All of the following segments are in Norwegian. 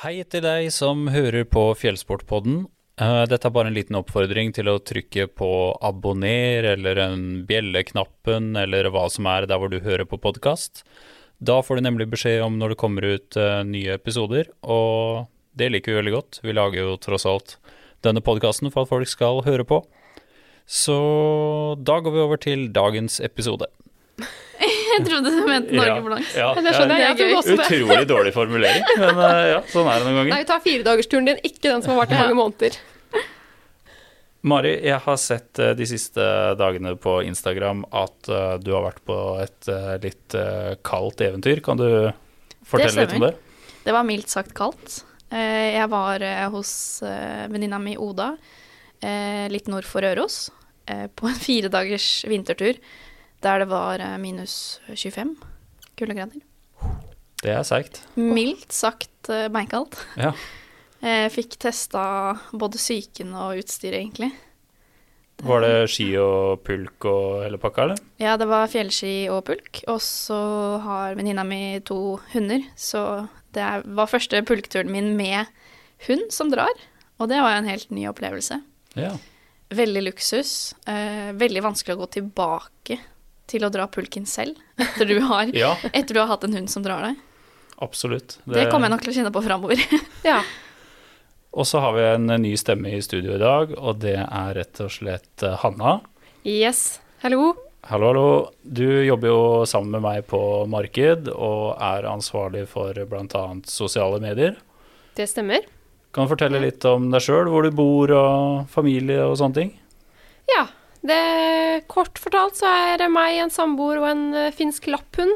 Hei til deg som hører på Fjellsportpodden. Eh, Dette er bare en liten oppfordring til å trykke på abonner eller en bjelleknappen eller hva som er der hvor du hører på podkast. Da får du nemlig beskjed om når det kommer ut eh, nye episoder, og det liker vi veldig godt. Vi lager jo tross alt denne podkasten for at folk skal høre på. Så da går vi over til dagens episode. Jeg trodde du mente Norge Ja, langs. Ja, Det skjønner jeg. Jeg det. Utrolig dårlig formulering, men eh, ja, sånn er det noen ganger. Nei, vi tar firedagersturen din, ikke den som har vart i mange måneder. Mari, jeg har sett eh, de siste dagene på Instagram at eh, du har vært på et litt kaldt eventyr. Kan du fortelle litt om det? Det var mildt sagt kaldt. Eh, Jeg var hos venninna mi Oda, eh, litt nord for Røros, på en fire dagers vintertur der det var eh, minus 25 kuldegrader. Det er seigt. Mildt sagt eh, beinkaldt. Ja. Jeg fikk testa både psyken og utstyret, egentlig. Var det ski og pulk og hele pakka, eller? Ja, det var fjellski og pulk, og så har venninna mi to hunder, så det var første pulkturen min med hund som drar, og det var en helt ny opplevelse. Ja. Veldig luksus, eh, veldig vanskelig å gå tilbake til å dra pulken selv, etter du har, ja, etter du har hatt en hund som drar deg. absolutt. Det kommer jeg nok til å kjenne på framover. Ja. Og så har vi en ny stemme i studio i dag, og det er rett og slett eh, Hanna. Yes. Hallo. Hallo, hallo. Du jobber jo sammen med meg på marked og er ansvarlig for bl.a. sosiale medier. Det stemmer. Kan du fortelle litt om deg sjøl, hvor du bor og familie og sånne ting? Ja. Det, kort fortalt så er det meg, en samboer og en eh, finsk lapphund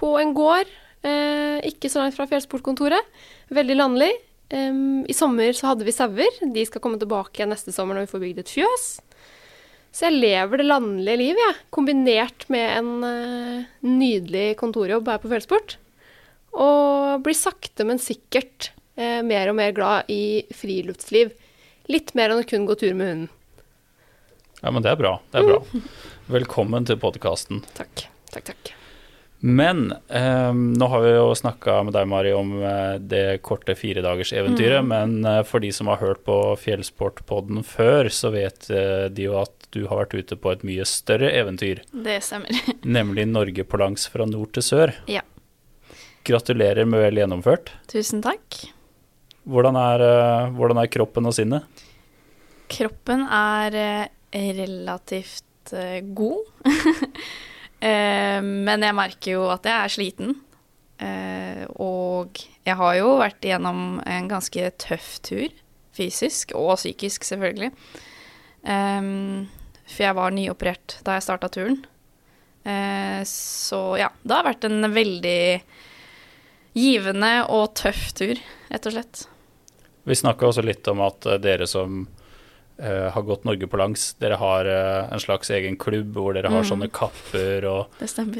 på en gård. Eh, ikke så langt fra fjellsportkontoret. Veldig landlig. Um, I sommer så hadde vi sauer. De skal komme tilbake neste sommer når vi får bygd et fjøs. Så jeg lever det landlige livet, jeg. Kombinert med en uh, nydelig kontorjobb her på Fjellsport. Og blir sakte, men sikkert uh, mer og mer glad i friluftsliv. Litt mer enn å kun gå tur med hunden. Ja, men det er bra. Det er bra. Velkommen til podkasten. Takk. Takk, takk. Men eh, nå har vi jo snakka med deg, Mari, om eh, det korte firedagerseventyret. Men eh, for de som har hørt på Fjellsportpodden før, så vet eh, de jo at du har vært ute på et mye større eventyr. Det stemmer. Nemlig Norge på langs fra nord til sør. Ja. Gratulerer med vel gjennomført. Tusen takk. Hvordan er, eh, hvordan er kroppen og sinnet? Kroppen er eh, relativt uh, god. uh, men jeg merker jo at jeg er sliten. Uh, og jeg har jo vært igjennom en ganske tøff tur. Fysisk og psykisk, selvfølgelig. Um, for jeg var nyoperert da jeg starta turen. Så ja, det har vært en veldig givende og tøff tur, rett og slett. Vi snakka også litt om at dere som eh, har gått Norge på langs, dere har uh, en slags egen klubb hvor dere har Mm. sånne kapper og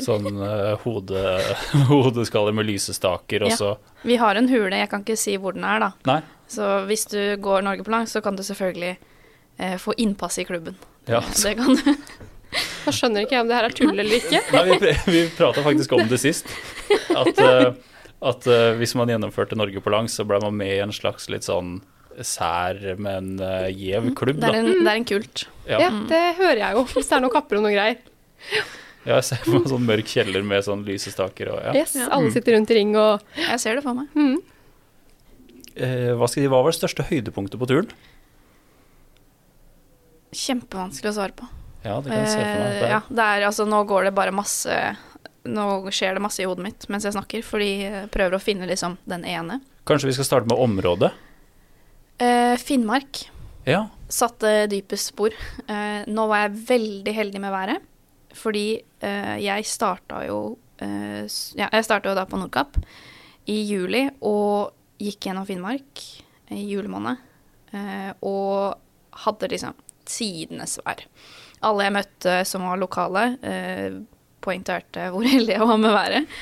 sånn eh, hode, hodeskaller med lysestaker, og Ja. så Vi har en hule, jeg kan ikke si hvor den er, da. Nei. Så hvis du går Norge på langs, så kan du selvfølgelig eh, få innpass i klubben. Ja. Det kan du. Da skjønner ikke jeg om det her er tull eller ikke. Nei, vi, vi prata faktisk om det sist. At, at hvis man gjennomførte Norge på langs, så ble man med i en slags litt sånn sær, men uh, gjev klubb, Det er da. en, det er en kult. Ja. Ja, det hører jeg jo, hvis det er noen kapper og noe greier. Ja, jeg ser for meg sånn mørk kjeller med sånn lysestaker og ja. Yes, Ja. alle sitter rundt i ring og Jeg ser det for meg. mm. Eh, hva, skal hva var det største høydepunktet på turen? Kjempevanskelig å svare på. Ja, det kan jeg se for meg. Eh, Det er- ja, det er, altså, nå går det bare masse Nå skjer det masse i hodet mitt mens jeg snakker, fordi jeg prøver å finne liksom den ene. Kanskje vi skal starte med området? Eh, Finnmark Ja. satte dypest spor. Uh, nå var jeg veldig heldig med været, fordi uh, jeg starta jo Ja, jeg starta jo da på Nordkapp i juli og gikk gjennom Finnmark i julemåned. Og hadde liksom tidenes vær. Alle jeg møtte som var lokale, poengterte hvor heldig jeg var med været.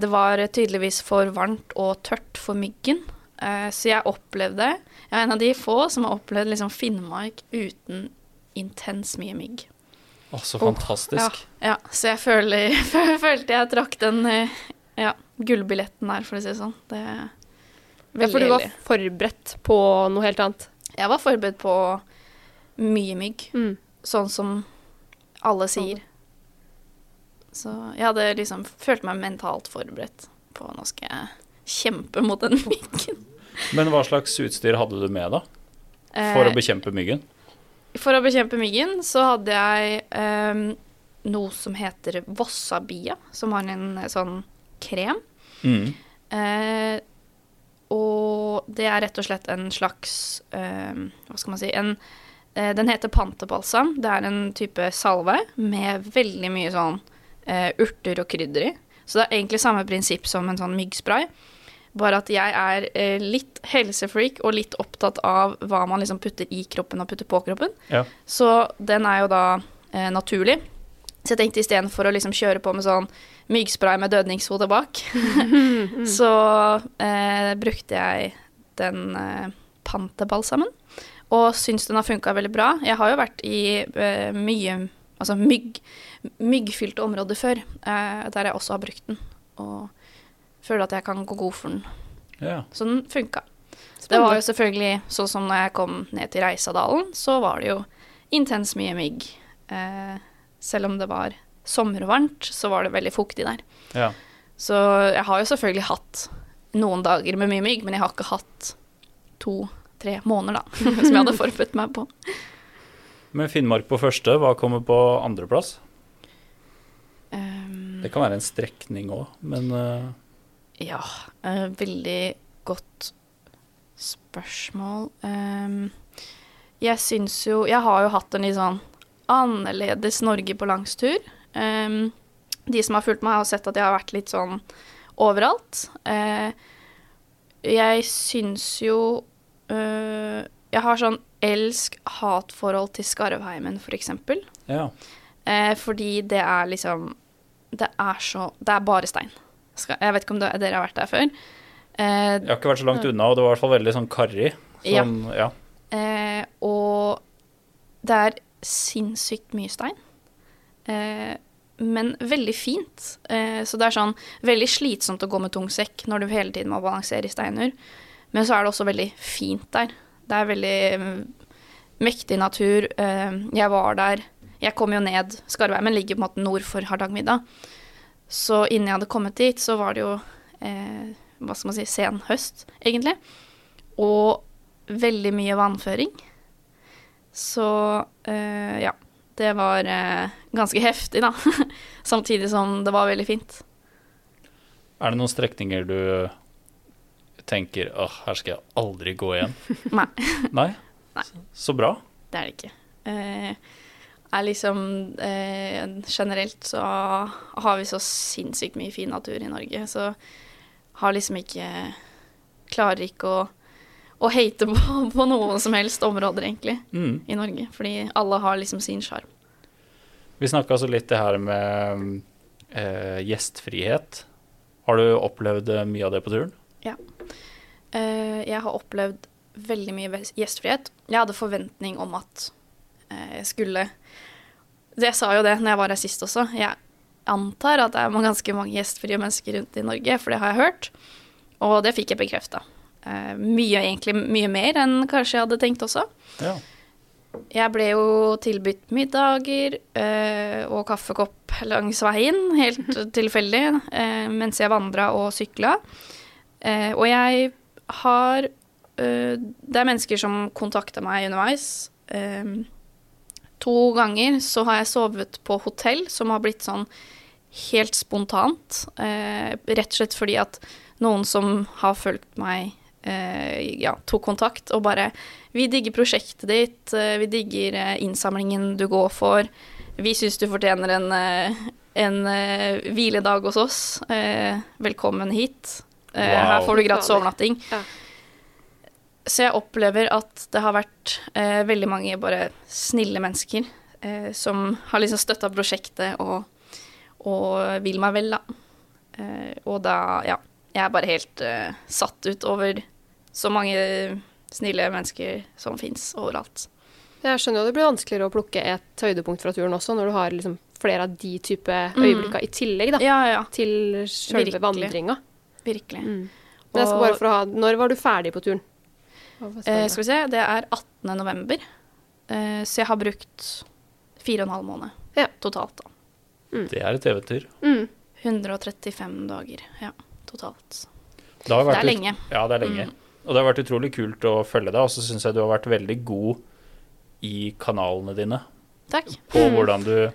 Det var tydeligvis for varmt og tørt for myggen, så jeg opplevde Jeg er en av de få som har opplevd liksom Finnmark uten intens mye mygg. Å, så fantastisk. fantastisk. Ja, så jeg føler, følte jeg trakk den eh, ja, gullbilletten der, for å si det sånn. Det, Ja, for du var forberedt på noe helt annet. Jeg var forberedt på mye mygg, Mm. sånn som alle sier. Så jeg hadde liksom følt meg mentalt forberedt på nå skal jeg kjempe mot den myggen. Men hva slags utstyr hadde du med, da? For å Eh, bekjempe myggen? For å bekjempe myggen så hadde jeg um, noe som heter Vossabia, som har en eh, sånn krem. Mm. Uh, og det er rett og slett en slags uh, Hva skal man si en, uh, Den heter pantebalsam. Det er en type salve med veldig mye sånn urter og krydder i. Så det er egentlig samme prinsipp som en sånn myggspray. Bare at jeg er eh, litt helsefreak og litt opptatt av hva man liksom putter i kroppen og putter på kroppen. Ja. Så den er jo da eh, naturlig. Så jeg tenkte istedenfor å liksom kjøre på med sånn myggspray med dødningshode bak, så eh, brukte jeg den eh, pantebalsamen. Og syns den har funka veldig bra. Jeg har jo vært i eh, mye altså mygg, myggfylte områder før, eh, der jeg også har brukt den. Og føler at jeg kan gå god for den. ja. Så den funka. Det var jo selvfølgelig sånn som når jeg kom ned til Reisadalen, så var det jo intens mye mygg. Eh, selv om det var sommervarmt, så var det veldig fuktig der. ja. Så jeg har jo selvfølgelig hatt noen dager med mye mygg, men jeg har ikke hatt to-tre måneder, da, som jeg hadde forberedt meg på. Men Finnmark på første, hva kommer på andreplass? Um, Det kan være en strekning òg, men eh, Ja, uh, veldig godt spørsmål. Um, jeg syns jo Jeg har jo hatt en litt sånn annerledes Norge på langstur. Um, de som har fulgt meg, har sett at jeg har vært litt sånn overalt. Uh, jeg syns jo uh, Jeg har sånn elsk-hat-forhold til Skarvheimen, for eksempel. ja. Uh, fordi det er liksom Det er så Det er bare stein. Jeg vet ikke om dere har vært der før. Eh, Jeg har ikke vært så langt unna, og det var i hvert fall veldig sånn karrig. Ja. Sånn, ja. eh, og det er sinnssykt mye stein. Eh, men veldig fint. Eh, så det er sånn veldig slitsomt å gå med tung sekk når du hele tiden må balansere i steiner. Men så er det også veldig fint der. Det er veldig mm, mektig natur. Eh, jeg var der. Jeg kom jo ned Skarvheimen ligger på en måte nord for Hardangervidda. Så innen jeg hadde kommet dit, så var det jo eh, hva skal man si, sen høst, egentlig. Og veldig mye vannføring. Så eh, ja. Det var eh, ganske heftig, da. Samtidig som det var veldig fint. Er det noen strekninger du tenker åh, her skal jeg aldri gå igjen? Nei, Nei? Nei. Så bra. det er det ikke. Eh, er liksom eh, Generelt så har vi så sinnssykt mye fin natur i Norge, så har liksom ikke Klarer ikke å, å hate på, på noen som helst områder, egentlig, Mm. i Norge. Fordi alle har liksom sin sjarm. Vi snakka så litt det her med eh, gjestfrihet. Har du opplevd eh, mye av det på turen? Eh, jeg har opplevd veldig mye gjestfrihet. Jeg hadde forventning om at jeg skulle Jeg sa jo det når jeg var her sist også. Jeg antar at det er ganske mange gjestfrie mennesker rundt i Norge, for det har jeg hørt. Og det fikk jeg bekrefta. Eh, mye, egentlig mye mer enn kanskje jeg hadde tenkt også. Ja. Jeg ble jo tilbudt middager øh, og kaffekopp langs veien, helt tilfeldig, øh, mens jeg vandra og sykla. Eh, og jeg har eh, Det er mennesker som kontakter meg underveis. Eh, to ganger så har jeg sovet på hotell som har blitt sånn helt spontant. Eh, rett og slett fordi at noen som har fulgt meg, eh, ja, tok kontakt og bare Vi digger prosjektet ditt, eh, vi digger eh, innsamlingen du går for. Vi syns du fortjener en, eh, en hviledag hos oss. Eh, velkommen hit. Eh, Her får du gratis overnatting. Ja. Så jeg opplever at det har vært eh, veldig mange bare snille mennesker eh, som har liksom støtta prosjektet og, og vil meg vel, da. Eh, og da, ja. Jeg er bare helt eh, satt ut over så mange snille mennesker som fins overalt. Jeg skjønner jo det blir vanskeligere å plukke et høydepunkt fra turen også, når du har liksom flere av de type Mm. i tillegg da, Ja, ja. til selve vandringa. Virkelig. Mm. Og- bare for å ha Når var du ferdig på turen? Eh, skal vi se, det er 18. november. Eh, så jeg har brukt fire og en halv måned Ja. totalt. da. Det er et eventyr. mm. 135 dager, ja, totalt. Det, har Det er lenge. Ja, det er lenge. Mm. Og det har vært utrolig kult å følge deg, og så syns jeg du har vært veldig god i kanalene dine Takk. på Mm. hvordan du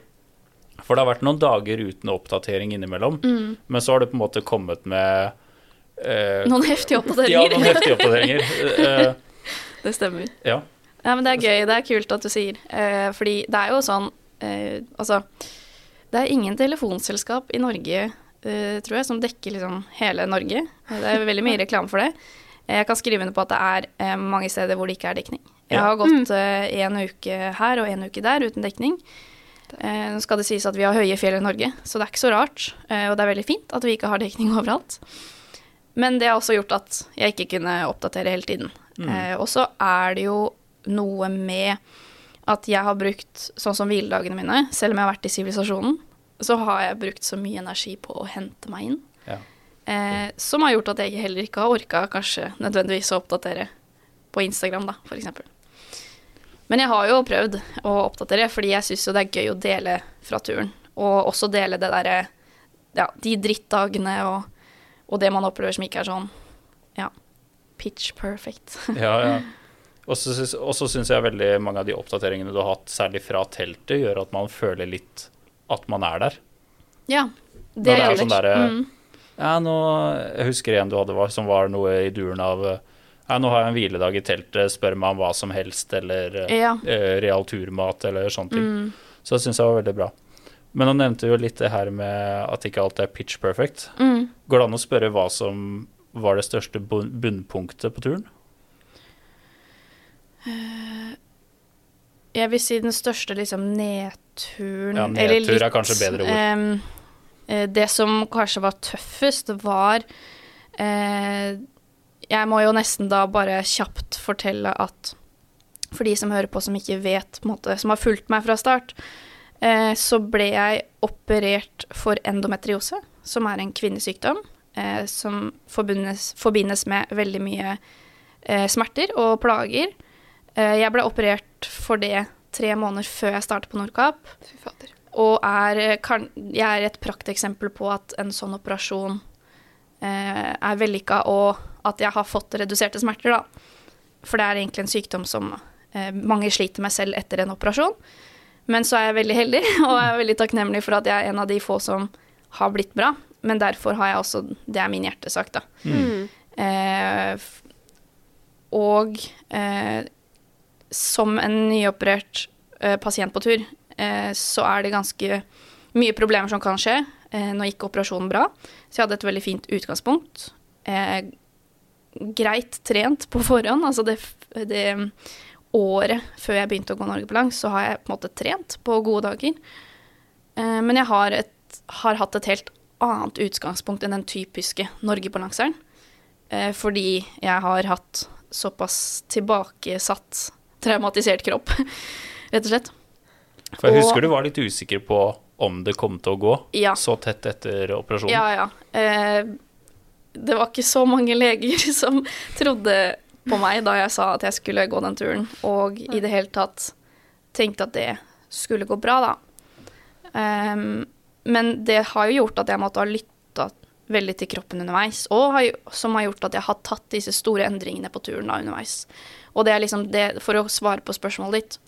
For det har vært noen dager uten oppdatering innimellom, Mm. men så har du på en måte kommet med eh, Noen heftige oppdateringer. Ja, noen heftige oppdateringer. Eh, det stemmer. ja. Ja, men det er gøy. Det er kult at du sier. Eh, fordi det er jo sånn eh, Altså, det er ingen telefonselskap i Norge, eh, tror jeg, som dekker liksom hele Norge. Det er veldig mye reklame for det. Eh, Jeg kan skrive under på at det er eh, mange steder hvor det ikke er dekning. Jeg Ja. har gått eh, en uke her og en uke der uten dekning. Eh, Nå skal det sies at vi har høye fjell i Norge, så det er ikke så rart. eh, Og det er veldig fint at vi ikke har dekning overalt. Men det har også gjort at jeg ikke kunne oppdatere hele tiden. Eh, og så er det jo noe med at jeg har brukt, sånn som hviledagene mine, selv om jeg har vært i sivilisasjonen, så har jeg brukt så mye energi på å hente meg inn. Ja. Eh, som har gjort at jeg heller ikke har orka kanskje nødvendigvis å oppdatere på Instagram, da, eksempel. Men jeg har jo prøvd å oppdatere, fordi jeg syns jo det er gøy å dele fra turen. Og også dele det derre Ja, de drittdagene og, og det man opplever som ikke er sånn Ja, pitch perfect. Ja, ja. Og så syns- jeg veldig mange av de oppdateringene du har hatt, særlig fra teltet, gjør at man føler litt at man er der. ja. det, det er sånn der, mm. Ja, nå, Jeg husker en du hadde var, som var noe i duren av eh, Ja, nå har jeg en hviledag i teltet, spør meg om hva som helst, eller eh, Ja. eh, real turmat, eller sånne ting. Mm. Så det syns jeg var veldig bra. Men han nevnte jo litt det her med at ikke alt er pitch perfect. Mm. Går det an å spørre hva som var det største bunnpunktet på turen? Jeg vil si den største liksom nedturen Ja, eller nedtur er kanskje bedre ord. eh, det som kanskje var tøffest, var uh, Jeg må jo nesten da bare kjapt fortelle at for de som hører på som ikke vet, måte, som har fulgt meg fra start, eh, så ble jeg operert for endometriose, som er en kvinnesykdom eh, som forbindes, forbindes med veldig mye eh, smerter og plager. Eh, jeg ble operert for det tre måneder før jeg startet på Nordkapp, Fy fader. og er, eh, kan, jeg er et prakteksempel på at en sånn operasjon eh, er vellykka, og at jeg har fått reduserte smerter, da. For det er egentlig en sykdom som eh, mange sliter med selv etter en operasjon. Men så er jeg veldig heldig, og jeg er veldig takknemlig for at jeg er en av de få som har blitt bra. Men derfor har jeg også Det er min hjertesak, da. Mm. Eh, og eh, som en nyoperert eh, pasient på tur, eh, så er det ganske mye problemer som kan skje. Eh, nå gikk operasjonen bra, så jeg hadde et veldig fint utgangspunkt. Eh, greit trent på forhånd. Altså det, det året før jeg begynte å gå Norge på langs, så har jeg på en måte trent på gode dager. Eh, men jeg har, et, har hatt et helt annet utgangspunkt enn den typiske Norge-balanseren. Eh, fordi jeg har hatt såpass tilbakesatt, traumatisert kropp, rett og slett. For jeg Og- husker du var litt usikker på om det kom til å gå Ja. så tett etter operasjonen. Ja, ja. Eh, det var ikke så mange leger som trodde på meg da jeg sa at jeg skulle gå den turen, og i det hele tatt tenkte at det skulle gå bra, da. Um, men det har jo gjort at jeg måtte ha lytta veldig til kroppen underveis, og har, som har gjort at jeg har tatt disse store endringene på turen da underveis. Og det er liksom det, for å svare på spørsmålet ditt,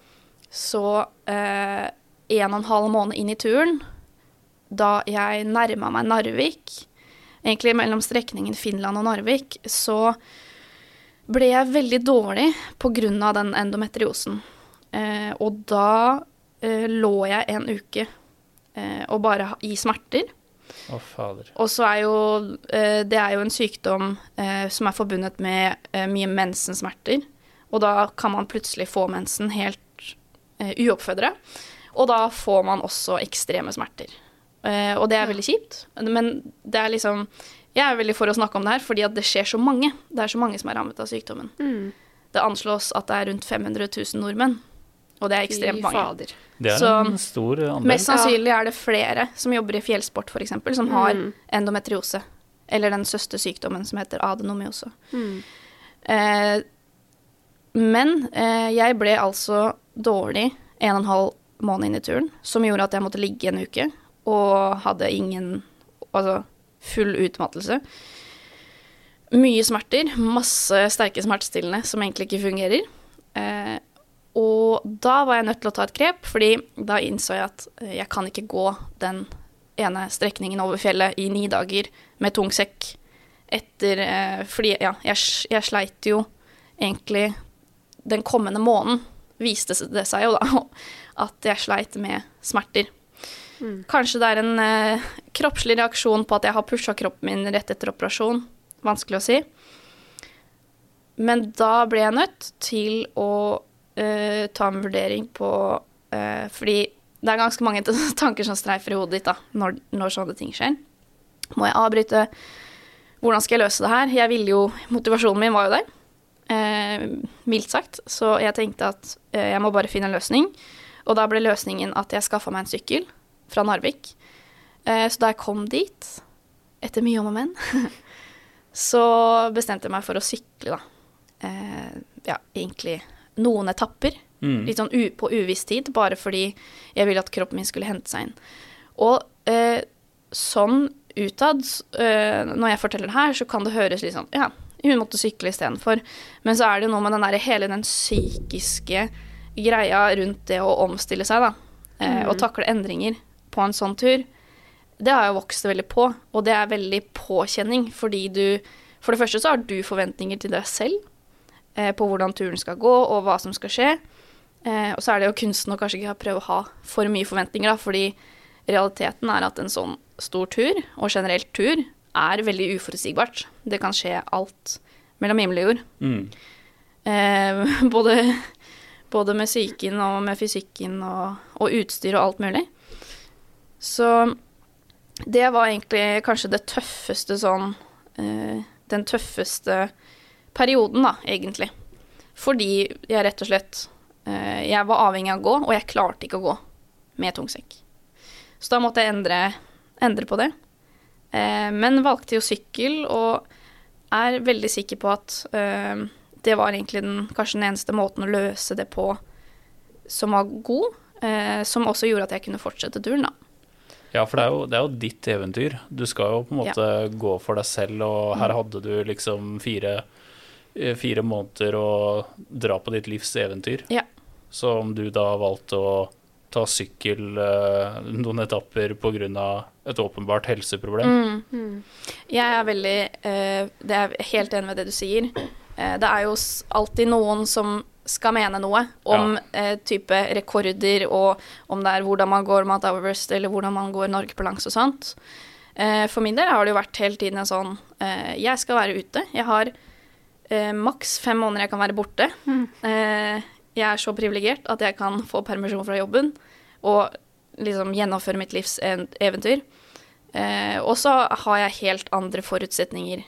så eh, en og en halv måned inn i turen, da jeg nærma meg Narvik, egentlig mellom strekningen Finland og Narvik, så ble jeg veldig dårlig pga. den endometriosen. Eh, og da eh, lå jeg en uke eh, og bare i smerter. Å, fader. Og så er jo eh, Det er jo en sykdom eh, som er forbundet med eh, mye mensensmerter. Og da kan man plutselig få mensen helt eh, uoppfødre. Og da får man også ekstreme smerter. Eh, og det er veldig kjipt. Men det er liksom Jeg er veldig for å snakke om det her, fordi at det skjer så mange. Det er så mange som er rammet av sykdommen. Mm. Det anslås at det er rundt 500 000 nordmenn. Og det er ekstremt mange. fader. Det er Så- en stor andel. Mest sannsynlig er det flere som jobber i fjellsport, f.eks., som har Mm. endometriose Eller den søstersykdommen som heter adenomyose. Eh, men eh, jeg ble altså dårlig en og en halv måned inn i turen, som gjorde at jeg måtte ligge en uke og hadde ingen Altså full utmattelse. Mye smerter, masse sterke smertestillende som egentlig ikke fungerer. Eh, og da var jeg nødt til å ta et grep, fordi da innså jeg at eh, jeg kan ikke gå den ene strekningen over fjellet i ni dager med tung sekk etter eh, Fordi ja, jeg, jeg sleit jo egentlig Den kommende måneden viste det seg jo da at jeg sleit med smerter. Kanskje det er en eh, kroppslig reaksjon på at jeg har pusha kroppen min rett etter operasjon. Vanskelig å si. Men da ble jeg nødt til å eh, ta en vurdering på eh, Fordi det er ganske mange tanker som streifer i hodet ditt da, når, når sånne ting skjer. Må jeg avbryte? Hvordan skal jeg løse det her? Jeg ville jo, Motivasjonen min var jo der, eh, mildt sagt. Så jeg tenkte at eh, jeg må bare finne en løsning. Og da ble løsningen at jeg skaffa meg en sykkel fra Narvik. Eh, så da jeg kom dit, etter mye om og men, så bestemte jeg meg for å sykle, da. Eh, ja, egentlig noen etapper. Mm. Litt sånn på uviss tid, bare fordi jeg ville at kroppen min skulle hente seg inn. Og eh, sånn utad, eh, når jeg forteller det her, så kan det høres litt sånn Ja, hun måtte sykle istedenfor. Men så er det noe med den der, hele den psykiske greia rundt det å omstille seg, da. Eh, Og takle endringer på en sånn tur. Det har jeg vokst veldig på, og det er veldig påkjenning, fordi du For det første så har du forventninger til deg selv eh, på hvordan turen skal gå, og hva som skal skje. Eh, og så er det jo kunsten å kanskje ikke prøve å ha for mye forventninger, da, fordi realiteten er at en sånn stor tur, og generelt tur, er veldig uforutsigbart. Det kan skje alt mellom himmel og jord. Mm. Eh, både, både med psyken og med fysikken og, og utstyr og alt mulig. Så det var egentlig kanskje det tøffeste sånn eh, Den tøffeste perioden, da, egentlig. Fordi jeg rett og slett eh, Jeg var avhengig av å gå, og jeg klarte ikke å gå med tung sekk. Så da måtte jeg endre, endre på det. Eh, men valgte jo sykkel, og er veldig sikker på at eh, det var egentlig den, kanskje den eneste måten å løse det på som var god, eh, som også gjorde at jeg kunne fortsette turen, da. Ja, for det er, jo, det er jo ditt eventyr. Du skal jo på en måte gå for deg selv, og her hadde du liksom fire, eh, fire måneder å dra på ditt livs eventyr. Ja. Så om du da valgte å ta sykkel eh, noen etapper pga. et åpenbart helseproblem Mm. Jeg er veldig eh, Det er helt enig med det du sier. Eh, det er jo alltid noen som skal mene noe om eh, type rekorder, og om det er hvordan man går Mount Everest, eller hvordan man går Norge på langs og sånt. Eh, for min del har det jo vært hele tiden en sånn eh, Jeg skal være ute. Jeg har eh, maks fem måneder jeg kan være borte. Eh, jeg er så privilegert at jeg kan få permisjon fra jobben og liksom gjennomføre mitt livs eventyr. Eh, og så har jeg helt andre forutsetninger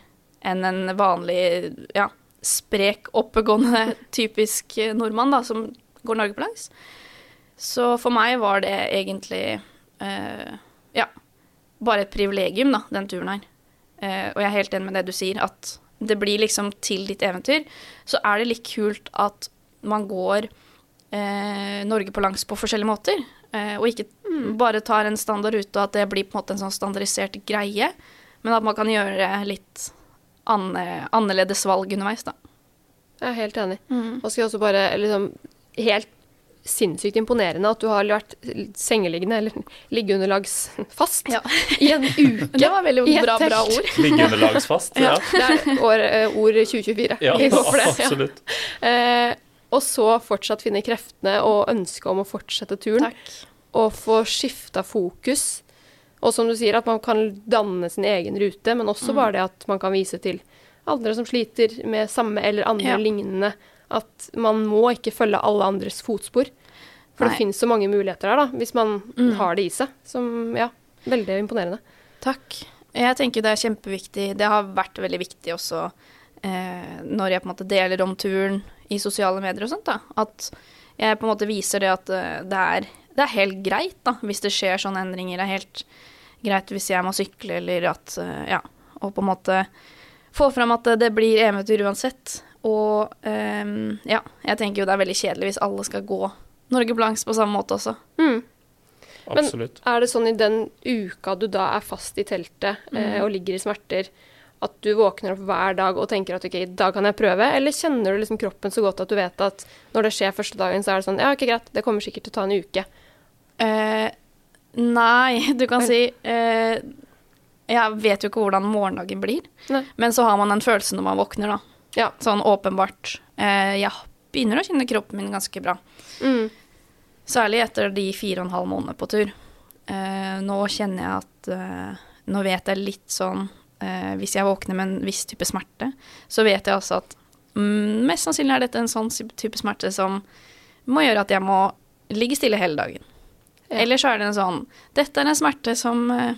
enn en vanlig, ja, sprek, oppegående, typisk eh, nordmann, da, som går Norge på langs. Så for meg var det egentlig, eh, ja, bare et privilegium, da, den turen her. Eh, og jeg er helt enig med det du sier, at det blir liksom til ditt eventyr. Så er det litt kult at man går eh, Norge på langs på forskjellige måter. Eh, og ikke bare tar en standard rute, og at det blir på en måte en sånn standardisert greie. Men at man kan gjøre litt annerledes valg underveis, da. Jeg er helt enig. Og skal jeg også bare liksom Helt sinnssykt imponerende at du har vært sengeliggende, eller liggeunderlagsfast, Ja. i en uke. Det var veldig bra, bra ord. Liggeunderlagsfast. ja. Det er år, eh, ord 2024. Ja, det. Ja. Eh, og så fortsatt finne kreftene og ønsket om å fortsette turen. Takk. Og få skifta fokus. Og som du sier, at man kan danne sin egen rute, men Mm. også bare det at man kan vise til andre som sliter med samme eller andre Ja. lignende. At man må ikke følge alle andres fotspor. For Nei. det finnes så mange muligheter her, da, hvis man Mm. har det i seg. Som, ja, veldig imponerende. Takk. Jeg tenker det er kjempeviktig. Det har vært veldig viktig også eh, når jeg på en måte deler om turen i sosiale medier og sånt. da, At jeg på en måte viser det at eh, det er, det er helt greit da, hvis det skjer sånne endringer. Det er helt greit hvis jeg må sykle eller at eh, Ja. og på en måte få fram at det blir eventyr uansett. Og um, ja, jeg tenker jo det er veldig kjedelig hvis alle skal gå Norge Blanks på samme måte også. Mm. Men- Absolutt. Er det sånn i den uka du da er fast i teltet eh, og ligger i smerter, at du våkner opp hver dag og tenker at ok, i dag kan jeg prøve? Eller kjenner du liksom kroppen så godt at du vet at når det skjer første dagen, så er det sånn ja, ok, greit, det kommer sikkert til å ta en uke. Eh, nei, du kan si uh, Jeg vet jo ikke hvordan morgendagen blir, Nei. men så har man den følelsen når man våkner, da. Ja. Sånn åpenbart. Uh, jeg begynner å kjenne kroppen min ganske bra. Mm. Særlig etter de fire og en halv måneder på tur. Nå kjenner jeg at Nå vet jeg litt sånn Hvis jeg våkner med en viss type smerte, så vet jeg altså at mm, mest sannsynlig er dette en sånn type smerte som må gjøre at jeg må ligge stille hele dagen. Ja. Eller så er det en sånn Dette er en smerte som eh,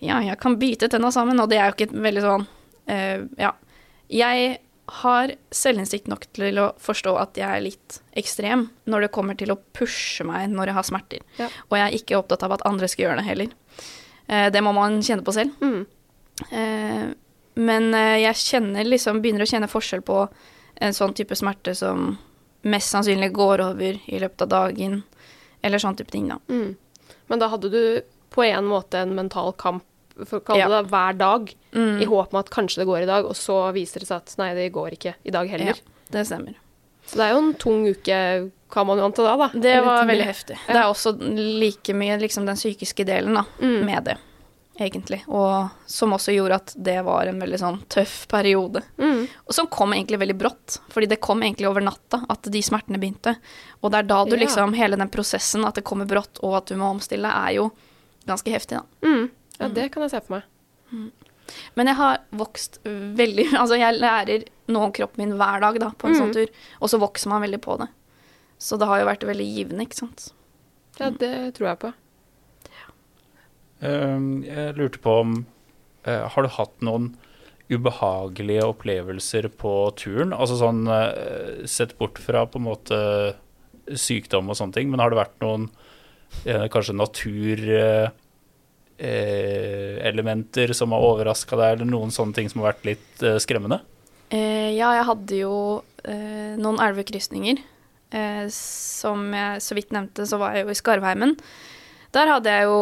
Ja, jeg kan bite tenna sammen, og det er jo ikke veldig sånn uh, Ja. Jeg har selvinnsikt nok til å forstå at jeg er litt ekstrem når det kommer til å pushe meg når jeg har smerter. Ja. Og jeg er ikke opptatt av at andre skal gjøre det heller. Uh, det må man kjenne på selv. Mm. Uh, men jeg kjenner liksom, begynner å kjenne forskjell på en sånn type smerte som mest sannsynlig går over i løpet av dagen, eller sånn type ting, da. Mm. Men da hadde du på en måte en mental kamp, for å kalle Ja. det det, hver dag, Mm. i håp om at kanskje det går i dag, og så viser det seg at nei, det går ikke i dag heller. Ja, det stemmer. Så det er jo en tung uke, kan man jo anta da, da. Det var veldig heftig. Det er også like mye liksom den psykiske delen da, Mm. med det, egentlig. Og som også gjorde at det var en veldig sånn tøff periode. Mm. Og som kom egentlig veldig brått, fordi det kom egentlig over natta at de smertene begynte. Og det er da du liksom, hele den prosessen, at det kommer brått og at du må omstille, er jo ganske heftig, da. Mm. Ja, det kan jeg se for meg. Men jeg har vokst veldig Altså, jeg lærer nå om kroppen min hver dag, da, på en Mm. sånn tur. Og så vokser man veldig på det. Så det har jo vært veldig givende, ikke sant. Ja, det tror jeg på. Um, jeg lurte på om eh, Har du hatt noen ubehagelige opplevelser på turen? Altså sånn eh, Sett bort fra på en måte sykdom og sånne ting, men har det vært noen eh, kanskje naturelementer som har overraska deg, eller noen sånne ting som har vært litt skremmende? Ja, jeg hadde jo noen elvekrysninger. Som jeg så vidt nevnte, så var jeg jo i Skarvheimen. Der hadde jeg jo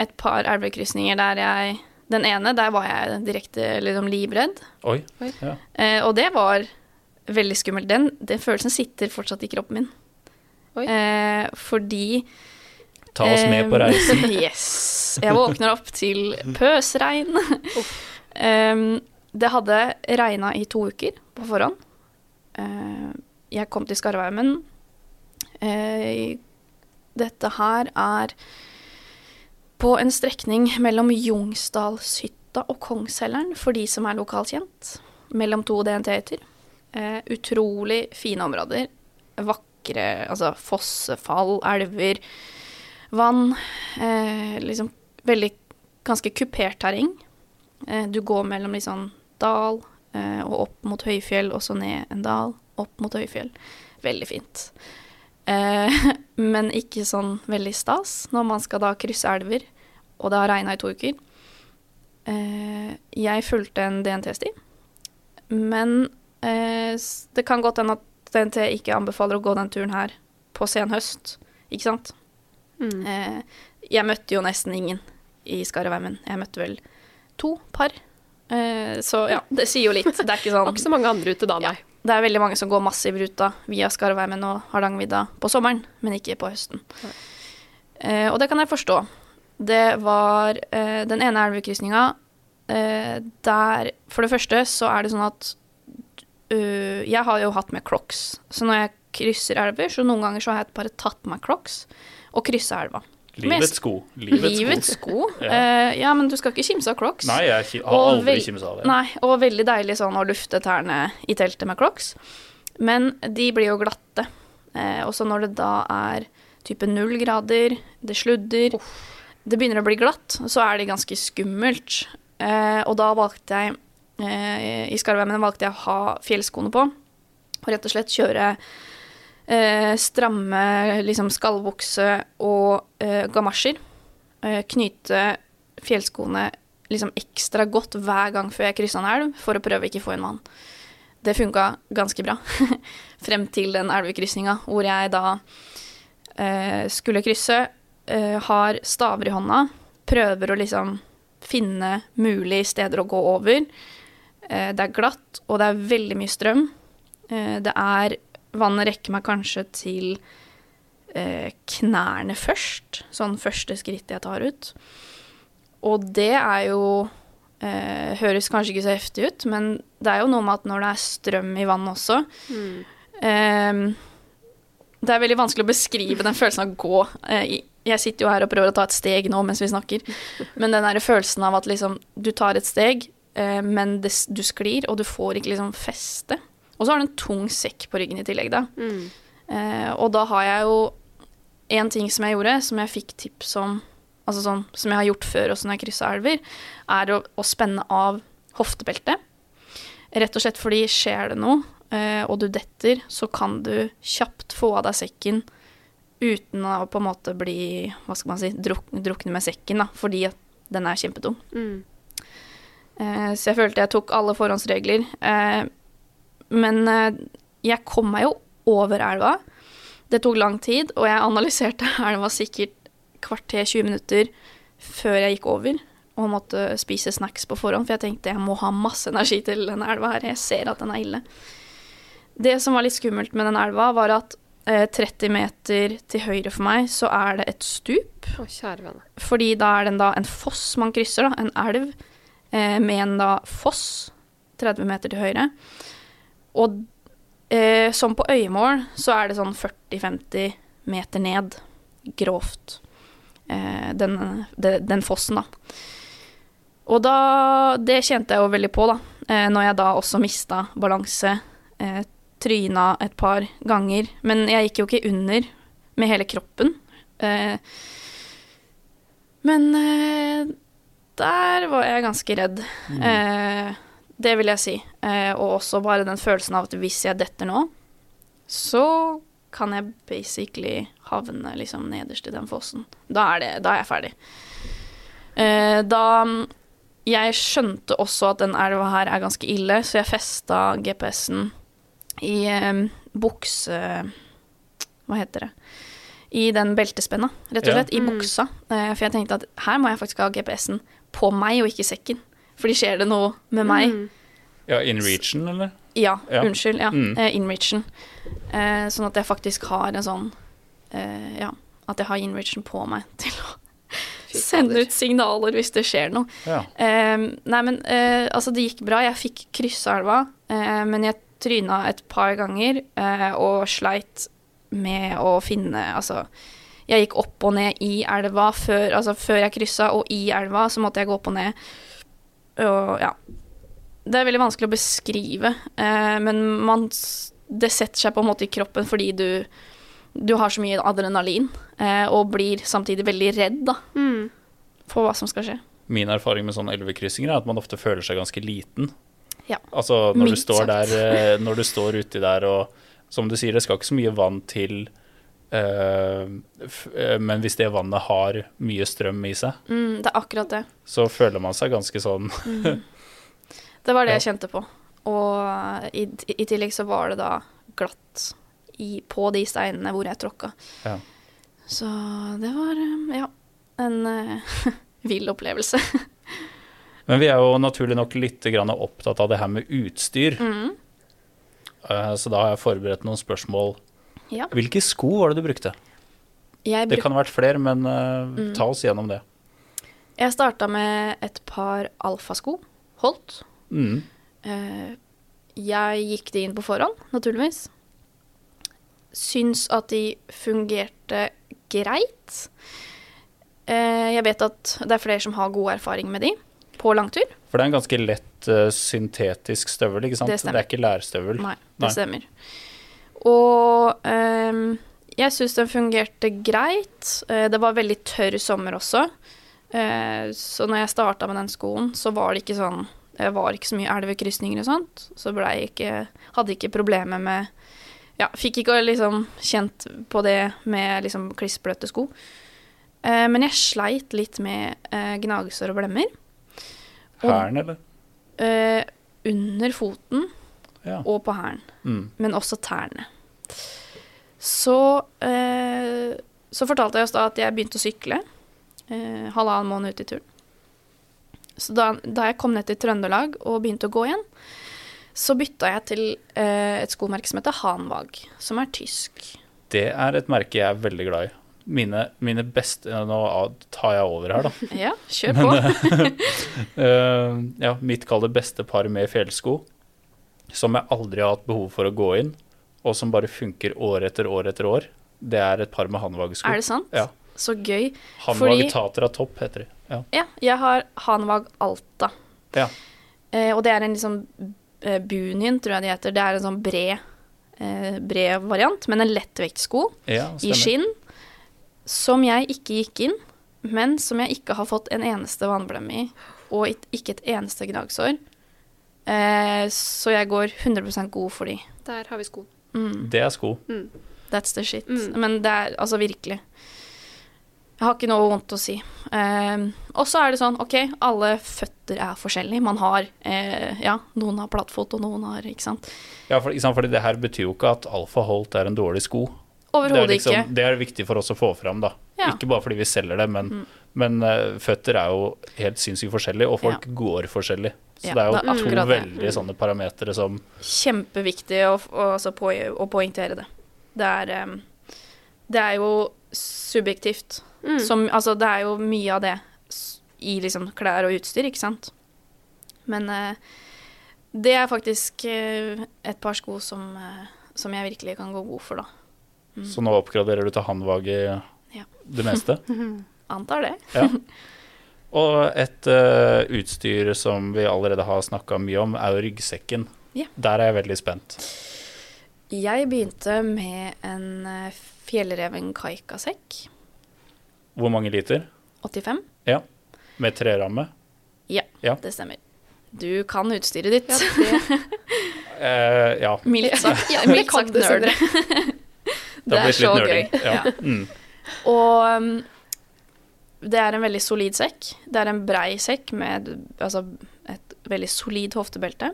et par elvekrysninger der jeg Den ene, der var jeg direkte liksom livredd. Oi. Oi. Ja. Eh, og det var veldig skummelt. Den, den følelsen sitter fortsatt i kroppen min. Oi. Eh, fordi Ta oss med på eh, reisen. yes. Jeg våkner opp til pøsregn. um, det hadde regna i to uker på forhånd. Eh, jeg kom til Skarvheimen. Eh, dette her er på en strekning mellom Jungsdalshytta og Kongshelleren, for de som er lokalkjent. Mellom to DNT-hytter. Eh, utrolig fine områder. Vakre altså fossefall, elver, vann. Eh, liksom veldig ganske kupert terreng. Eh, du går mellom liksom dal eh, og opp mot høyfjell, og så ned en dal, opp mot høyfjell. Veldig fint. Eh, men ikke sånn veldig stas når man skal da krysse elver, og det har regna i to uker. Eh, jeg fulgte en DNT-sti, men eh, det kan godt hende at DNT ikke anbefaler å gå den turen her på sen høst, ikke sant? Mm. Jeg møtte jo nesten ingen i Skarvheimen. Jeg møtte vel to par. Så ja, det sier jo litt. Det er ikke sånn ikke så mange andre ute da, nei. Det er veldig mange som går massivruta via Skarvheimen og Hardangervidda på sommeren, men ikke på høsten. Eh, og det kan jeg forstå. Det var eh, den ene elvekrysninga eh, der For det første så er det sånn at uh, Jeg har jo hatt med crocs, så når jeg krysser elver, så noen ganger så har jeg bare tatt med meg crocs og kryssa elva. Livets sko. Livets, Livets sko. sko. Ja. Uh, ja, men du skal ikke kimse av crocs. Nei, jeg har aldri kimsa av det. Nei, og veldig deilig sånn å lufte tærne i teltet med crocs. Men de blir jo glatte. Uh, og så når det da er type null grader, det sludder, det begynner å bli glatt, så er det ganske skummelt. Uh, og da valgte jeg eh, I Skarvheimen valgte jeg å ha fjellskoene på. Og rett og slett kjøre eh, stramme liksom skallbukse og eh, gamasjer. Eh, knyte fjellskoene liksom ekstra godt hver gang før jeg kryssa en elv, for å prøve ikke få inn vann. Det funka ganske bra. Frem til den elvekrysninga hvor jeg da eh, skulle krysse, eh, har staver i hånda, prøver å liksom finne mulige steder å gå over. Eh, det er glatt, og det er veldig mye strøm. Det er Vannet rekker meg kanskje til eh, knærne først. Sånn første skritt jeg tar ut. Og det er jo eh, Høres kanskje ikke så heftig ut, men det er jo noe med at når det er strøm i vannet også eh, Det er veldig vanskelig å beskrive den følelsen av å gå. Eh, jeg sitter jo her og prøver å ta et steg nå mens vi snakker, men den der følelsen av at liksom du tar et steg, eh, men det, du sklir, og du får ikke liksom feste. Og så har du en tung sekk på ryggen i tillegg, da. Mm. Eh, og da har jeg jo en ting som jeg gjorde, som jeg fikk tips om, altså sånn, som jeg har gjort før også når jeg kryssa elver, er å, å spenne av hoftebeltet. Rett og slett fordi skjer det noe, eh, og du detter, så kan du kjapt få av deg sekken uten å på en måte bli, hva skal man si, druk, drukne med sekken, da, fordi at den er kjempetung. Mm. Eh, så jeg følte jeg tok alle forhåndsregler. Eh, men eh, jeg kom meg jo over elva. Det tok lang tid, og jeg analyserte elva sikkert kvarter 20 minutter før jeg gikk over og måtte spise snacks på forhånd, for jeg tenkte jeg må ha masse energi til denne elva her. Jeg ser at den er ille. Det som var litt skummelt med den elva, var at eh, 30 meter til høyre for meg så er det et stup. Å, kjære. Fordi da er den da en foss man krysser, da, en elv, eh, med en da foss 30 meter til høyre. Og eh, som på øyemål så er det sånn 40-50 meter ned, grovt, eh, den, de, den fossen, da. Og da Det kjente jeg jo veldig på, da. Eh, når jeg da også mista balanse. Eh, tryna et par ganger. Men jeg gikk jo ikke under med hele kroppen. Eh, men eh, der var jeg ganske redd. Eh, det vil jeg si. Eh, og også bare den følelsen av at hvis jeg detter nå, så kan jeg basically havne liksom nederst i den fossen. Da er, det, da er jeg ferdig. Eh, da jeg skjønte også at den elva her er ganske ille, så jeg festa GPS-en i eh, bukse... Hva heter det? I den beltespenna, rett og Ja. slett. I Mm. buksa. Eh, for jeg tenkte at her må jeg faktisk ha GPS-en på meg og ikke sekken. Fordi skjer det noe med meg Mm. Ja, in region, eller? Ja, Ja. unnskyld. Ja, Mm. in inreachen. Eh, sånn at jeg faktisk har en sånn eh, Ja, at jeg har inreachen på meg til å sende ut signaler hvis det skjer noe. Ja. Eh, nei, men eh, altså, det gikk bra. Jeg fikk kryssa elva, eh, men jeg tryna et par ganger eh, og sleit med å finne Altså, jeg gikk opp og ned i elva før, altså, før jeg kryssa, og i elva så måtte jeg gå opp og ned. Og ja. Det er veldig vanskelig å beskrive, eh, men man, det setter seg på en måte i kroppen fordi du du har så mye adrenalin, eh, og blir samtidig veldig redd da, Mm. for hva som skal skje. Min erfaring med sånne elvekryssinger er at man ofte føler seg ganske liten. Ja. Altså når du står sagt. der eh, Når du står uti der og Som du sier, det skal ikke så mye vann til Men hvis det vannet har mye strøm i seg, Mm, det er akkurat det. så føler man seg ganske sånn Det var det Ja. jeg kjente på. Og i, i tillegg så var det da glatt i, på de steinene hvor jeg tråkka. Ja. Så det var, eh, ja, en uh, vill opplevelse. Men vi er jo naturlig nok litt grann opptatt av det her med utstyr. Mm. Uh, så da har jeg forberedt noen spørsmål. Ja. Hvilke sko var det du brukte? Jeg, Det kan ha vært flere, men uh, Mm. ta oss gjennom det. jeg starta med et par alfasko. Holdt. Mm. Uh, jeg gikk de inn på forhånd, naturligvis. Syns at de fungerte greit. Uh, jeg vet at det er flere som har god erfaring med de på langtur. For det er en ganske lett uh, syntetisk støvel, ikke sant? Det stemmer. er ikke lærstøvel. Nei, Nei. det stemmer. Og ehm, jeg syns den fungerte greit. Eh, det var veldig tørr sommer også. Eh, så når jeg starta med den skoen, så var det ikke sånn Det var ikke så mye elvekrysninger og sånt. Så jeg ikke Hadde ikke problemer med Ja, fikk ikke liksom kjent på det med liksom klissbløte sko. Eh, men jeg sleit litt med eh, gnagsår og blemmer. Hæren, eller? Eh, under foten Ja. og på hælen, Mm. men også tærne. Så, eh, så fortalte jeg oss da at jeg begynte å sykle eh, halvannen måned ut i turen. Så da, da jeg kom ned til Trøndelag og begynte å gå igjen, så bytta jeg til eh, et skomerke som heter Hanwag, som er tysk. Det er et merke jeg er veldig glad i. Mine, mine beste Nå tar jeg over her, da. Ja, kjør på. Eh, ja, mitt kall det beste par med fjellsko, som jeg aldri har hatt behov for å gå inn, og som bare funker år etter år etter år, det er et par med Hanwag-sko. Er det sant? Ja. Så gøy. Hanvag Tatra Topp heter de. Ja. Ja, jeg har Hanvag Alta. Ja. Eh, og det er en liksom eh, Bunien, tror jeg det heter. Det er en sånn bred, eh, bred variant, men en lettvektsko ja, i skinn. Som jeg ikke gikk inn, men som jeg ikke har fått en eneste vannblemme i. Og ikke et eneste gnagsår. Eh, så jeg går 100% god for de. Der har vi sko. Mm, Det er sko. that's the shit. Mm. Men det er altså virkelig. Jeg har ikke noe vondt å si. Eh, og så er det sånn, OK, alle føtter er forskjellige. Man har eh, Ja, noen har plattfot, og noen har Ikke sant. Ja, for, sant, fordi det her betyr jo ikke at Alfa Holt er en dårlig sko. Det er, Overhodet liksom, ikke. det er viktig for oss å få fram, da. Ja. Ikke bare fordi vi selger det, men, Mm. Men uh, føtter er jo helt sinnssykt forskjellig, og folk går forskjellig. Så Ja, det er jo det er to veldig sånne parametere som Kjempeviktig å, å, altså på, å poengtere det. Det er, um, det er jo subjektivt. Mm. Som, altså, det er jo mye av det i liksom klær og utstyr, ikke sant. Men uh, det er faktisk uh, et par sko som, som jeg virkelig kan gå god for, da. Mm. Så nå oppgraderer du til Hanwag i Ja. det meste. Antar det. Ja. Og et uh, utstyr som vi allerede har snakka mye om, er jo ryggsekken. Ja. Der er jeg veldig spent. Jeg begynte med en eh, Fjellreven Kaika-sekk. Hvor mange liter? 85. Ja. Med treramme? Det stemmer. Du kan utstyret ditt. Ja, det, Eh, ja. Mildt sagt, Ja, mildt sagt det, nerd. Det har blitt litt nerding. gøy. Ja. Mm. Og um, det er en veldig solid sekk. Det er en brei sekk med altså, et veldig solid hoftebelte.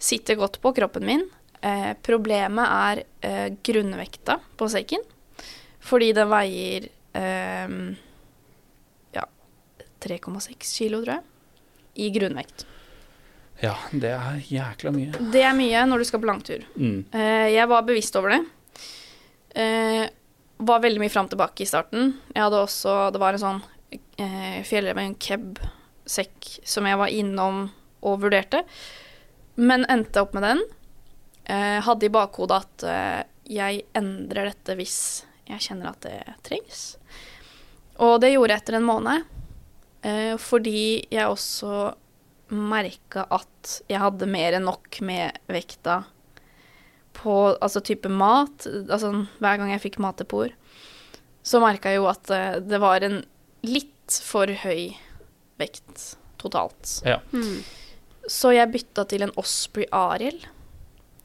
Sitter godt på kroppen min. Eh, problemet er eh, grunnvekta på sekken. Fordi den veier eh, ja 3,6 kilo, tror jeg. I grunnvekt. ja, det er jækla mye. Det er mye når du skal på langtur. Mm. Eh, jeg var bevisst over det. Eh, var veldig mye fram tilbake i starten. Jeg hadde også Det var en sånn eh, en keb-sekk som jeg var innom og vurderte, men endte opp med den. Eh, hadde i bakhodet at eh, jeg endrer dette hvis jeg kjenner at det trengs. Og det gjorde jeg etter en måned, eh, fordi jeg også merka at jeg hadde mer enn nok med vekta på altså type mat. Altså hver gang jeg fikk mat til så merka jeg jo at eh, det var en litt for høy vekt totalt. Ja. mm. Så jeg bytta til en Osprey Ariel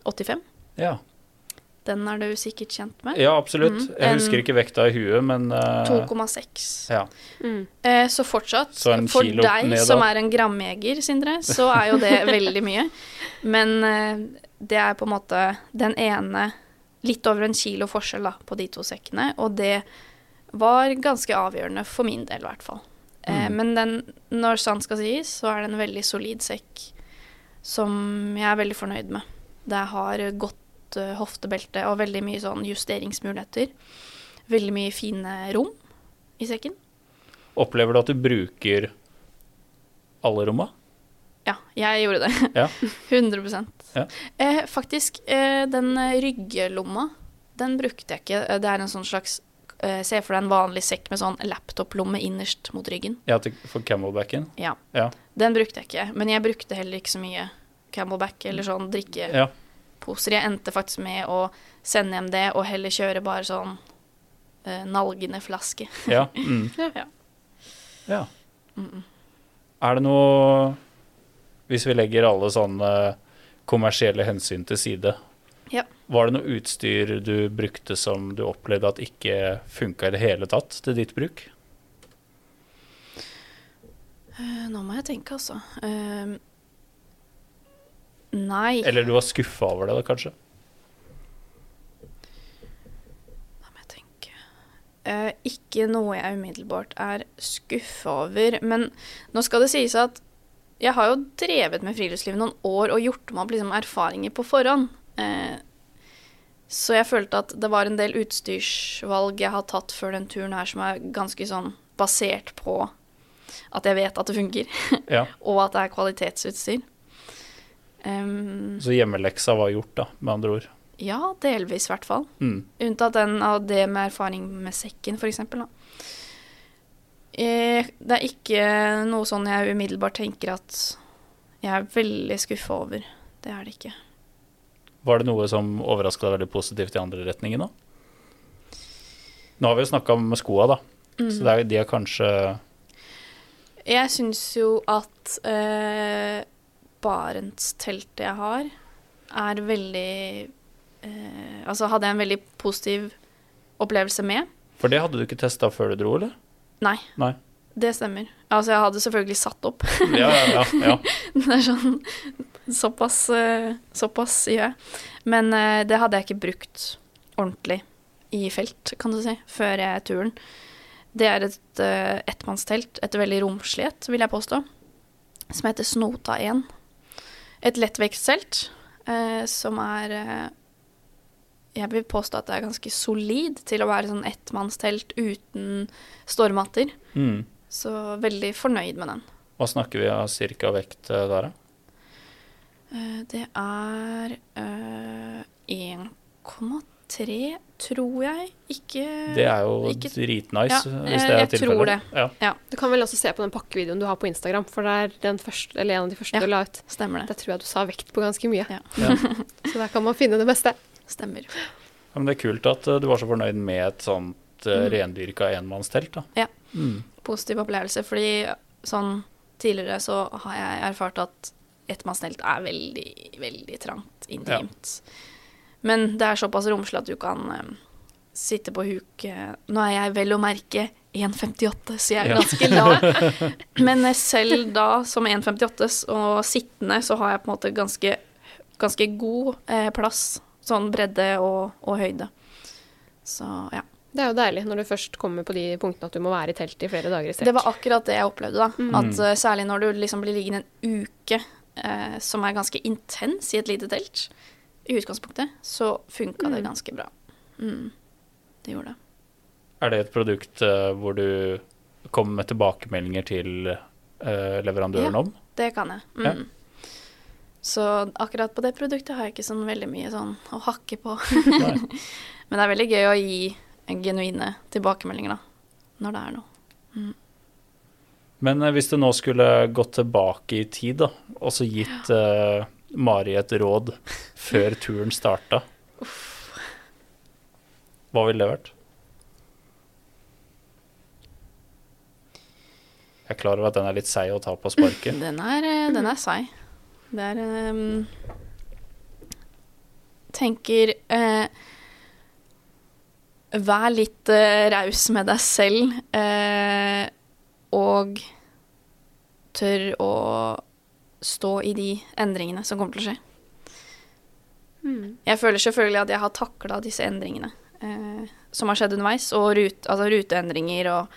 85. Ja. Den er du sikkert kjent med. ja, absolutt. Mm. Jeg husker ikke vekta i huet, men uh, 2,6. ja. Mm. Eh, så fortsatt, Så for deg ned, som er en gramjeger, Sindre, så er jo det veldig mye. Men eh, det er på en måte den ene Litt over en kilo forskjell da, på de to sekkene, og det var ganske avgjørende for min del, i hvert fall. Eh, Mm. men den, når sant skal sies, så er det en veldig solid sekk som jeg er veldig fornøyd med. Det har godt uh, hoftebelte og veldig mye sånn justeringsmuligheter. Veldig mye fine rom i sekken. Opplever du at du bruker alle romma? Ja, jeg gjorde det. Ja. 100 Ja. eh, Faktisk, eh, den ryggelomma, den brukte jeg ikke. Eh, Det er en sånn slags eh, Se for deg en vanlig sekk med sånn laptoplomme innerst mot ryggen. Ja, for camelbacken? Ja. Ja. Den brukte jeg ikke. Men jeg brukte heller ikke så mye Camelback eller sånn drikkeposer. Ja. Jeg endte faktisk med å sende hjem det, og heller kjøre bare sånn eh, nalgende flaske. ja. Mm. Ja. ja. Mm. Er det noe Hvis vi legger alle sånne kommersielle hensyn til side, Ja. var det noe utstyr du brukte som du opplevde at ikke funka i det hele tatt til ditt bruk? Eh, nå må jeg tenke, altså. Eh, nei. Eller du var skuffa over det, da, kanskje? Da må jeg tenke. uh, ikke noe jeg umiddelbart er skuffa over. Men nå skal det sies at jeg har jo drevet med friluftsliv noen år og gjort meg opp liksom, erfaringer på forhånd. Eh, så jeg følte at det var en del utstyrsvalg jeg har tatt før den turen her som er ganske sånn basert på at jeg vet at det funker, Ja. og at det er kvalitetsutstyr. Um, Så hjemmeleksa var gjort, da, med andre ord. ja, delvis i hvert fall. Mm. Unntatt den av det med erfaring med sekken, f.eks. Eh, det er ikke noe sånn jeg umiddelbart tenker at jeg er veldig skuffa over. Det er det ikke. Var det noe som overraska deg veldig positivt i andre retningen, da? Nå har vi jo snakka om skoa, da. Så det er, de er kanskje Jeg syns jo at eh, Barentsteltet jeg har, er veldig eh, Altså hadde jeg en veldig positiv opplevelse med. For det hadde du ikke testa før du dro, eller? Nei, Nei. det stemmer. Altså jeg hadde selvfølgelig satt opp. Ja, ja, ja. Det er sånn Såpass, eh, såpass gjør jeg. Men eh, det hadde jeg ikke brukt ordentlig i felt, kan du si, før jeg turen. Det er et uh, ettmannstelt, et veldig romslig et, vil jeg påstå, som heter Snota 1. Et lettvekttelt uh, som er eh, Jeg vil påstå at det er ganske solid til å være sånn ettmannstelt uten stormatter. Mm. Så veldig fornøyd med den. Hva snakker vi av cirka vekt eh, der, da? Eh, Det er eh, 1,3, tror jeg. Ikke Det er jo ikke- dritnice, Ja, hvis det er jeg tror det. Ja. Ja, Du kan vel også se på den pakkevideoen du har på Instagram, for det er den første, eller en av de første Ja. du la ut. stemmer det. Der tror jeg du sa vekt på ganske mye. Ja. Ja. Så der kan man finne det beste. Stemmer. Ja, men det er kult at eh, du var så fornøyd med et sånt mm. rendyrka enmannstelt, da. Ja. Mm. Positiv opplevelse, fordi sånn tidligere så har jeg erfart at ettmannstelt er veldig, veldig trangt, intimt. Men det er såpass romslig at du kan eh, sitte på huk eh, Nå er jeg vel å merke 1,58, så jeg er ganske lav. Men eh, selv da, som 1,58 og sittende, så har jeg på en måte ganske, ganske god eh, plass. Sånn bredde og, og høyde. Så ja. Det er jo deilig når du først kommer på de punktene at du må være i telt i flere dager i strekk. Det var akkurat det jeg opplevde, da. Mm. At uh, særlig når du liksom blir liggende en uke, uh, som er ganske intens i et lite telt, i utgangspunktet, så funka det Mm. ganske bra. Mm. Det gjorde det. Er det et produkt uh, hvor du kommer med tilbakemeldinger til leverandøren Ja. om? Det kan jeg. Mm. Ja. Så akkurat på det produktet har jeg ikke sånn veldig mye sånn å hakke på. Men det er veldig gøy å gi genuine tilbakemeldinger, da. Når det er noe. Men eh, hvis du nå skulle gått tilbake i tid, da, og så gitt uh, Mari et råd før turen starta, hva ville det vært? Jeg er klar over at den er litt seig å ta på sparket. Den er, eh, den er seig. Det er um, Tenker uh, Vær litt uh, raus med deg selv, uh, og tør å stå i de endringene som kommer til å skje. Mm. Jeg føler selvfølgelig at jeg har takla disse endringene eh, som har skjedd underveis, og rute, altså ruteendringer og,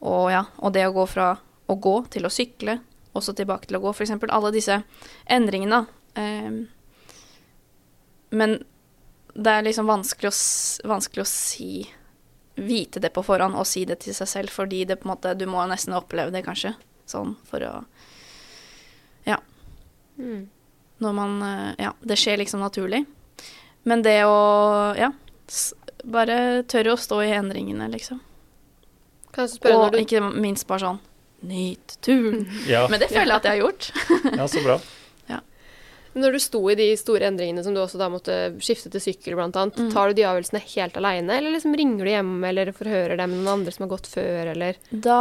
og, ja, og det å gå fra å gå til å sykle, og så tilbake til å gå, f.eks. Alle disse endringene. Eh, men det er liksom vanskelig å, vanskelig å si Vite det på forhånd og si det til seg selv, fordi det på en måte Du må nesten oppleve det, kanskje. Sånn for å Mm. når man eh, Ja, det skjer liksom naturlig. Men det å Ja, bare tørre å stå i endringene, liksom. Kan jeg spørre Og når du ikke minst bare sånn Nyt turen. Ja, Men det føler jeg at jeg har gjort. ja så bra. Når du sto i de store endringene som du også da måtte skifte til sykkel, bl.a., Mm. tar du de avgjørelsene helt aleine, eller liksom ringer du hjem, eller forhører deg med noen andre som har gått før, eller Da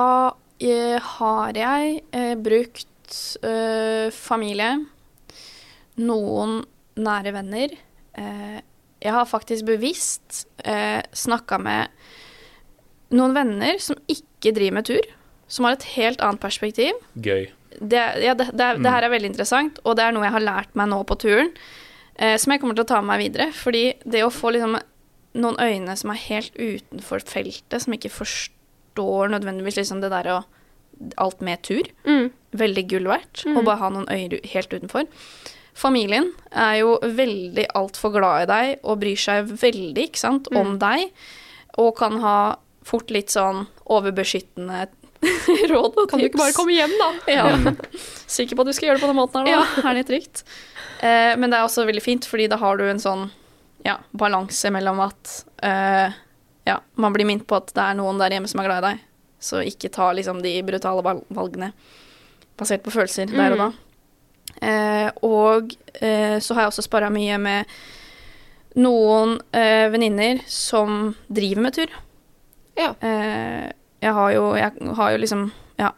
eh, har jeg eh, brukt eh, familie, noen nære venner. Eh, jeg har faktisk bevisst eh, snakka med noen venner som ikke driver med tur, som har et helt annet perspektiv. Gøy. Det, ja, det, det, det her er veldig interessant, og det er noe jeg har lært meg nå på turen, eh, som jeg kommer til å ta med meg videre. Fordi det å få liksom noen øyne som er helt utenfor feltet, som ikke forstår nødvendigvis liksom det der og alt med tur, Mm. veldig gull verdt. Å bare ha noen øyne helt utenfor. Familien er jo veldig altfor glad i deg og bryr seg veldig ikke sant, om deg. Og kan ha fort litt sånn overbeskyttende råd og Kan du ikke bare komme hjem, da? ja. Sikker på at du skal gjøre det på den måten her, da? Er det trygt? Eh, men det er også veldig fint, fordi da har du en sånn ja, balanse mellom at eh, ja, man blir minnet på at det er noen der hjemme som er glad i deg. Så ikke ta liksom de brutale valgene basert på følelser der og da. Eh, og eh, så har jeg også spara mye med noen eh, venninner som driver med tur. Ja. Eh, jeg har jo, jeg har jo liksom Ja,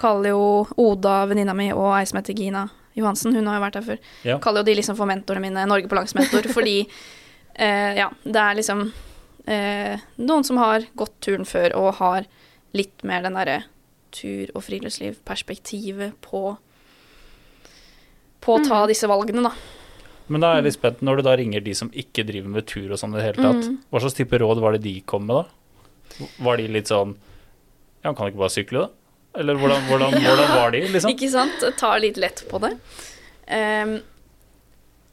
kaller jo Oda, venninna mi, og ei som heter Gina Johansen, hun har jo vært her før, Ja. kaller jo de liksom for mentorene mine, Norge på langs mentor, fordi eh, ja, det er liksom eh, noen som har gått turen før og har litt mer den derre tur- og friluftslivperspektivet på på å ta disse valgene, da. Men da er jeg litt spent, når du da ringer de som ikke driver med tur og sånn i det hele tatt, Mm. hva slags type råd var det de kom med da? Var de litt sånn Ja, han kan ikke bare sykle, da? Eller hvordan, hvordan, hvordan var de, liksom? Ikke sant? Ta litt lett på det. Um,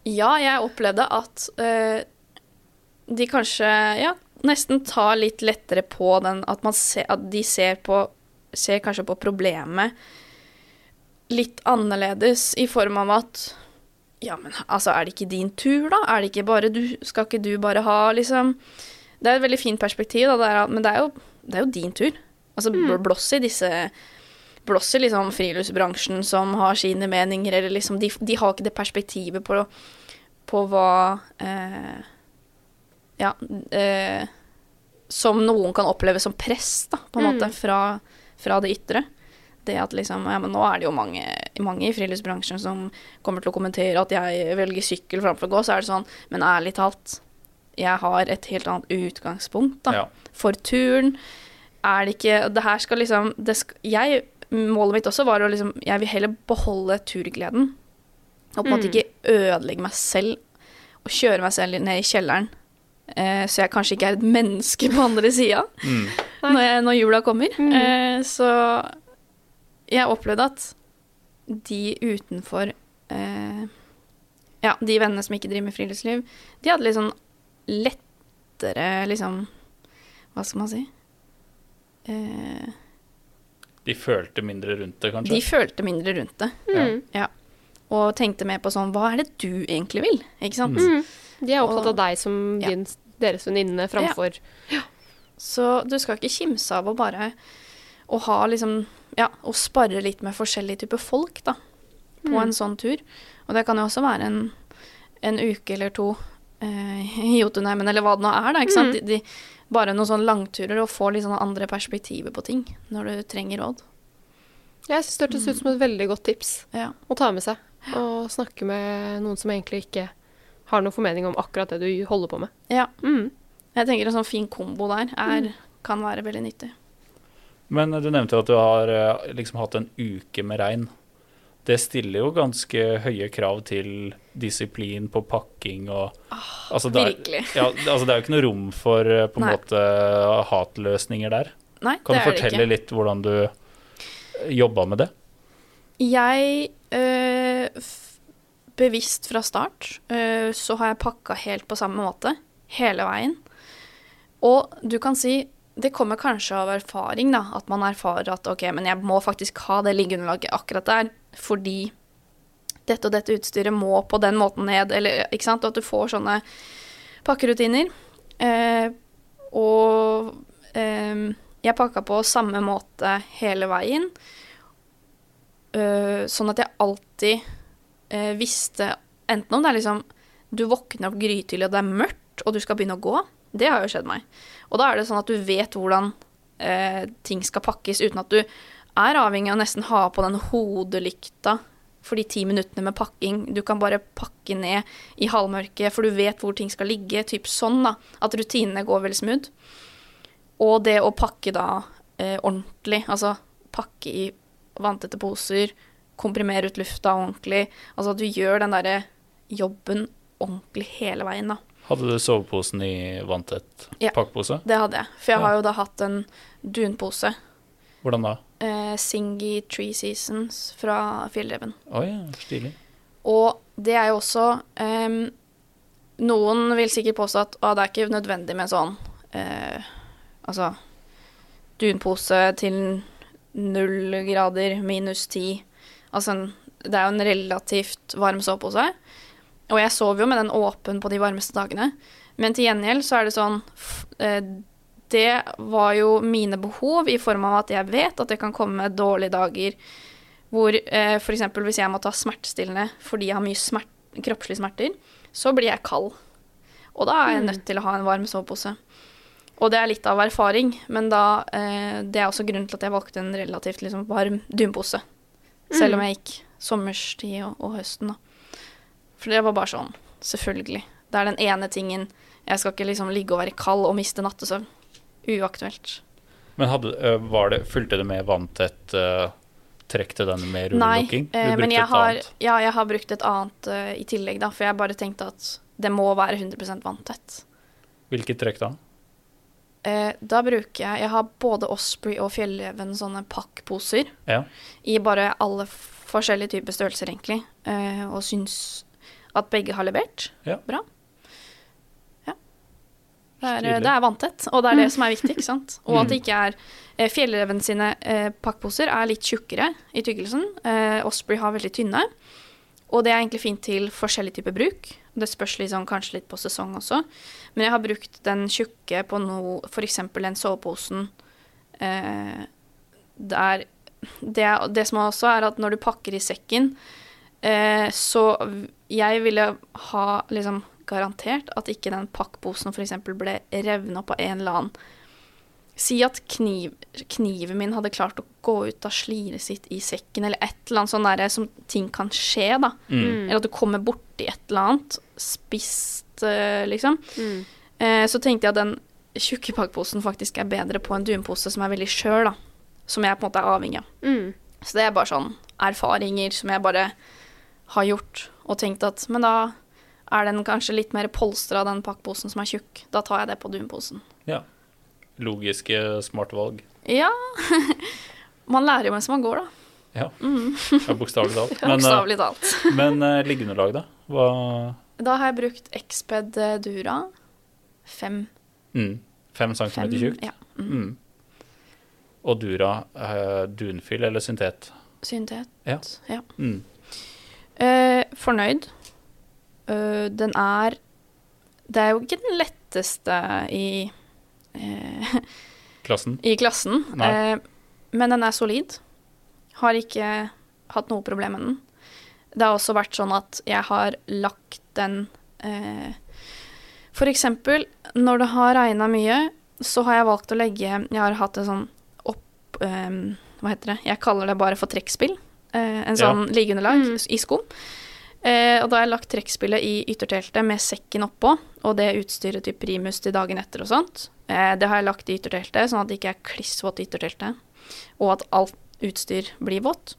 ja, jeg opplevde at uh, de kanskje ja, nesten tar litt lettere på den At, man ser, at de ser på Ser kanskje på problemet litt annerledes i form av at Ja, men altså, er det ikke din tur, da? Er det ikke bare du Skal ikke du bare ha, liksom Det er et veldig fint perspektiv, da, men det er, jo, det er jo din tur. Altså, mm. blås i disse blås i liksom friluftsbransjen som har sine meninger, eller liksom De, de har ikke det perspektivet på, på hva eh, Ja eh, Som noen kan oppleve som press, da, på en måte, fra, fra det ytre. Det at liksom Ja, men nå er det jo mange, mange i friluftsbransjen som kommer til å kommentere at jeg velger sykkel framfor å gå, så er det sånn Men ærlig talt, jeg har et helt annet utgangspunkt, da Ja. for turen. Er det ikke Det her skal liksom det sk jeg, Målet mitt også var å liksom Jeg vil heller beholde turgleden. Og på en måte ikke ødelegge meg selv og kjøre meg selv ned i kjelleren. Eh, så jeg kanskje ikke er et menneske på andre sida Mm. når, jeg- når jula kommer. Mm. Eh, så jeg opplevde at de utenfor eh, Ja, de vennene som ikke driver med friluftsliv, de hadde litt sånn lettere liksom Hva skal man si? Eh, De følte mindre rundt det, kanskje? de følte mindre rundt det. Mm. Ja. Og tenkte mer på sånn Hva er det du egentlig vil? Ikke sant? Mm. De er opptatt Og- av deg som Ja. din, deres venninne framfor Så du skal ikke kimse av å bare å ha liksom Ja, å sparre litt med forskjellige typer folk, da. På Mm. en sånn tur. Og det kan jo også være en, en uke eller to eh, i Jotunheimen, eller hva det nå er, da. Ikke sant? De, de, bare noen sånne langturer, og få litt sånne andre perspektiver på ting når du trenger råd. Jeg syns det hørtes ut som et veldig godt tips Ja. å ta med seg. Og snakke med noen som egentlig ikke har noen formening om akkurat det du holder på med. ja. Mm. Jeg tenker en sånn fin kombo der er, kan være veldig nyttig. Men du nevnte jo at du har eh, liksom hatt en uke med regn. Det stiller jo ganske høye krav til disiplin på pakking og altså det er, Virkelig. ja, altså det er jo ikke noe rom for eh, på en måte hatløsninger der. Nei, Kan du fortelle litt hvordan du jobba med det? Jeg øh, Bevisst fra start øh, så har jeg pakka helt på samme måte. Hele veien. Og du kan si Det kommer kanskje av erfaring, da. At man erfarer at ok, men jeg må faktisk ha det liggeunderlaget akkurat der. Fordi dette og dette utstyret må på den måten ned, eller ikke sant. At du får sånne pakkerutiner. Eh, og eh, jeg pakka på samme måte hele veien. Eh, sånn at jeg alltid øh, visste Enten om det er liksom Du våkner opp grytidlig, og det er mørkt, og du skal begynne å gå. Det har jo skjedd meg. Og da er det sånn at du vet hvordan eh, ting skal pakkes, uten at du er avhengig av å nesten ha på den hodelykta for de ti minuttene med pakking. Du kan bare pakke ned i halvmørket, for du vet hvor ting skal ligge. Typ sånn, da. At rutinene går veldig smooth. Og det å pakke da eh, ordentlig, altså pakke i vanntette poser, komprimere ut lufta ordentlig. Altså at du gjør den derre jobben ordentlig hele veien, da. Hadde du soveposen i vanntett Ja. pakkepose? Det hadde jeg. For jeg Ja. har jo da hatt en dunpose. Hvordan da? Eh, Singy Tree Seasons fra Fjellreven. Ja, stilig. Og det er jo også eh, Noen vil sikkert påstå at ah, det er ikke nødvendig med sånn eh, Altså dunpose til null grader, minus ti. Altså det er jo en relativt varm sovepose. Og jeg sover jo med den åpen på de varmeste dagene. Men til gjengjeld så er det sånn eh, Det var jo mine behov i form av at jeg vet at det kan komme dårlige dager hvor eh, f.eks. hvis jeg må ta smertestillende fordi jeg har mye smert, kroppslige smerter, så blir jeg kald. Og da er jeg nødt til å ha en varm sovepose. Og det er litt av erfaring, men da, eh, det er også grunnen til at jeg valgte en relativt liksom, varm dunpose. Selv om jeg gikk sommerstid og, og høsten, da. For det var bare sånn, selvfølgelig. Det er den ene tingen. Jeg skal ikke liksom ligge og være kald og miste nattesøvn. Uaktuelt. Men hadde, var det, fulgte det med vanntett uh, trekk til den med rullelukking? Nei, Du men jeg har, ja, jeg har brukt et annet uh, i tillegg, da. For jeg bare tenkte at det må være 100% vanntett. Hvilket trekk da? Eh, da bruker jeg Jeg har både Osprey og Fjellreven sånne pakkposer. Ja. I bare alle forskjellige typer størrelser, egentlig. Eh, og syns at begge har levert. Ja. Bra. Ja. Det er, det er vanntett, og det er det som er viktig, ikke sant. Og at det ikke er eh, Fjellreven sine eh, pakkposer er litt tjukkere i tykkelsen. Eh, Osprey har veldig tynne. Og det er egentlig fint til forskjellig type bruk. Det spørs liksom, kanskje litt på sesong også. Men jeg har brukt den tjukke på noe, f.eks. den soveposen. Eh, det, er, det, det som også er at når du pakker i sekken, eh, så jeg ville ha liksom garantert at ikke den pakkposen f.eks. ble revna på en eller annen Si at kniv, kniven min hadde klart å gå ut av sliret sitt i sekken, eller et eller annet sånn derre som ting kan skje, da. Mm. Eller at du kommer borti et eller annet. Spist, eh, liksom. Mm. Eh, så tenkte jeg at den tjukke pakkposen faktisk er bedre på en dunpose som er veldig skjør, da. Som jeg på en måte er avhengig av. Mm. Så det er bare sånn erfaringer som jeg bare har gjort, og tenkt at Men da er den kanskje litt mer polstra, den pakkposen som er tjukk. Da tar jeg det på dunposen. Ja. Logiske, smarte valg. Ja. man lærer jo mens man går, da. Ja, ja bokstavelig talt. Men, eh, talt. men uh, liggeunderlag, da? Hva Da har jeg brukt Exped eh, Dura. Fem. mm. Fem centimeter tjukt? Ja. Mm. Mm. Og Dura, uh, dunfyll eller syntet? Syntet. Ja. ja. Mm. Eh, fornøyd. Uh, den er Det er jo ikke den letteste i eh, Klassen? i klassen, eh, men den er solid. Har ikke hatt noe problem med den. Det har også vært sånn at jeg har lagt den eh, eksempel når det har regna mye, så har jeg valgt å legge Jeg har hatt en sånn opp eh, Hva heter det? Jeg kaller det bare for trekkspill. Eh, en Ja. sånn liggeunderlag Mm. i sko. Eh, og da har jeg lagt trekkspillet i ytterteltet med sekken oppå, og det utstyret til primus til dagen etter og sånt. Eh, det har jeg lagt i ytterteltet, sånn at det ikke er klissvått i ytterteltet, og at alt utstyr blir vått.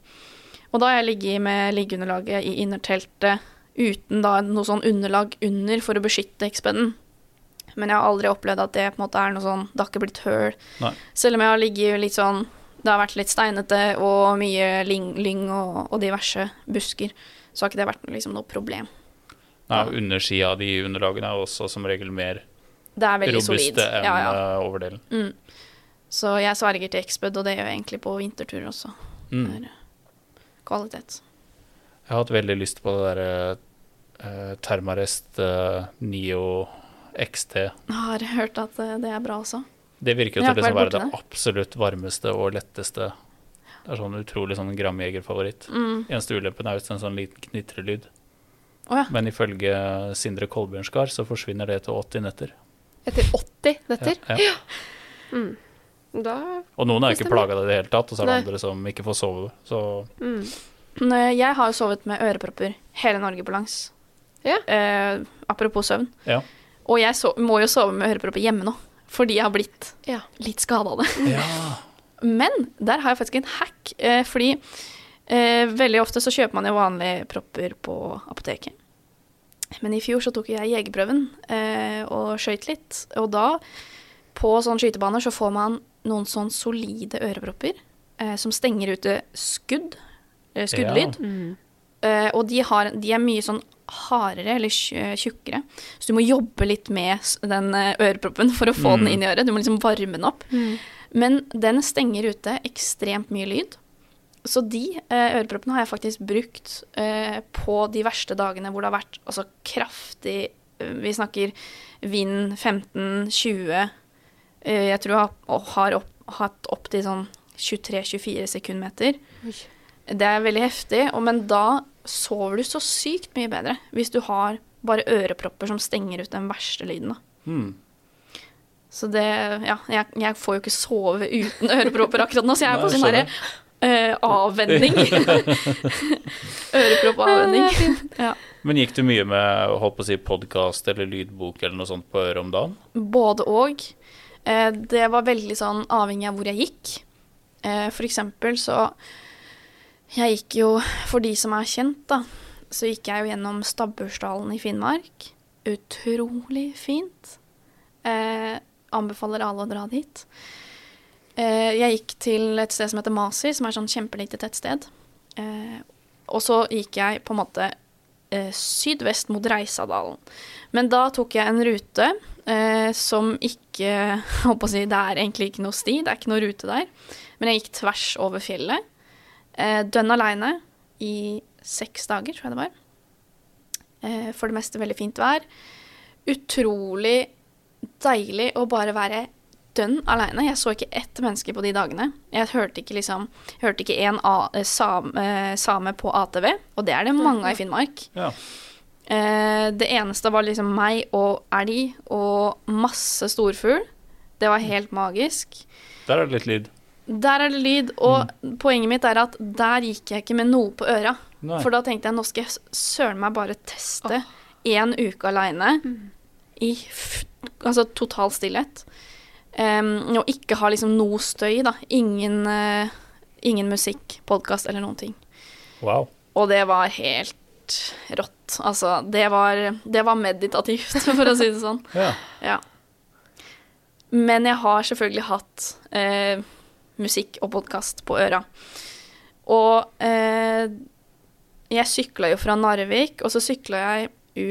Og da har jeg ligget med liggeunderlaget i innerteltet uten da noe sånn underlag under for å beskytte ekspeden. Men jeg har aldri opplevd at det på en måte er noe sånn Det har ikke blitt høl. Nei. Selv om jeg har ligget litt sånn Det har vært litt steinete og mye lyng, lyng og, og diverse busker, så har ikke det vært liksom noe problem. Nei, undersida av de underlagene er også som regel mer Det er veldig solid. robuste enn Ja, ja. eh, overdelen. Mm. Så jeg sverger til Exped, og det gjør jeg egentlig på vinterturer også. Mm. Kvalitet. Jeg har hatt veldig lyst på det derre uh, Thermarest eh, Nio XT. Jeg har hørt at eh, det er bra også. Det virker jo til å liksom være det absolutt varmeste og letteste. Det er sånn utrolig sånn gramjegerfavoritt. Mm. Eneste ulempen er visst en sånn liten knitrelyd. Oh, ja. Men ifølge Sindre Kolbjørnskar så forsvinner det etter 80 netter. Etter 80 netter. Ja, ja. Mm. Da Og noen er jo ikke plaga av det i det hele tatt, og så er det Nei. andre som ikke får sove. Så mm. Nei, Jeg har jo sovet med ørepropper hele Norge på langs. Ja. Eh, apropos søvn. ja. Og jeg so må jo sove med ørepropper hjemme nå, fordi jeg har blitt Ja. litt skada av det. ja. Men der har jeg faktisk en hack, eh, fordi eh, veldig ofte så kjøper man jo vanlige propper på apoteket. Men i fjor så tok jeg jegerprøven eh, og skøyt litt. Og da, på sånn skytebaner, så får man noen sånn solide ørepropper eh, som stenger ute skudd, eh, skuddlyd. Eh, og de, har, de er mye sånn hardere eller tjukkere. Så du må jobbe litt med den eh, øreproppen for å få den inn i øret. Du må liksom varme den opp. Men den stenger ute ekstremt mye lyd. Så de eh, øreproppene har jeg faktisk brukt eh, på de verste dagene hvor det har vært altså, kraftig Vi snakker vind 15-20 eh, Jeg tror jeg har, har opp, hatt opp til sånn 23-24 sekundmeter. Det er veldig heftig, og, men da sover du så sykt mye bedre hvis du har bare ørepropper som stenger ut den verste lyden. Da. Hmm. Så det Ja, jeg, jeg får jo ikke sove uten ørepropper akkurat nå, så jeg er på sånn herre uh, avvenning. Ørepropp-avvenning. ja. Men gikk du mye med holdt på å si, podkast eller lydbok eller noe sånt på øret om dagen? Både og. Eh, det var veldig sånn avhengig av hvor jeg gikk. Eh, for eksempel så Jeg gikk jo, for de som er kjent, da, så gikk jeg jo gjennom Stabbursdalen i Finnmark. Utrolig fint. Eh, anbefaler alle å dra dit. Eh, jeg gikk til et sted som heter Masi, som er sånn kjempelite tettsted. Eh, og så gikk jeg på en måte eh, sydvest mot Reisadalen. Men da tok jeg en rute eh, som ikke holdt på å si, Det er egentlig ikke noe sti, det er ikke noe rute der. Men jeg gikk tvers over fjellet. Eh, dønn aleine i seks dager, tror jeg det var. Eh, for det meste veldig fint vær. Utrolig deilig å bare være dønn aleine. Jeg så ikke ett menneske på de dagene. Jeg hørte ikke liksom jeg hørte ikke en A, eh, sam, eh, same på ATV, og det er det mange av i Finnmark. Ja. Eh, det eneste var liksom meg og elg og masse storfugl. Det var helt magisk. Der er det litt lyd. Der er det lyd, og poenget mitt er at der gikk jeg ikke med noe på øra. Nei. For da tenkte jeg nå skal jeg søren meg bare teste én uke aleine i f altså total stillhet. Um, og ikke ha liksom noe støy, da. Ingen, uh, ingen musikk, podkast eller noen ting. Wow. Og det var helt rått. Altså, det var, det var meditativt, for å si det sånn. Ja. Ja. Men jeg har selvfølgelig hatt eh, musikk og podkast på øra. Og eh, jeg sykla jo fra Narvik, og så sykla jeg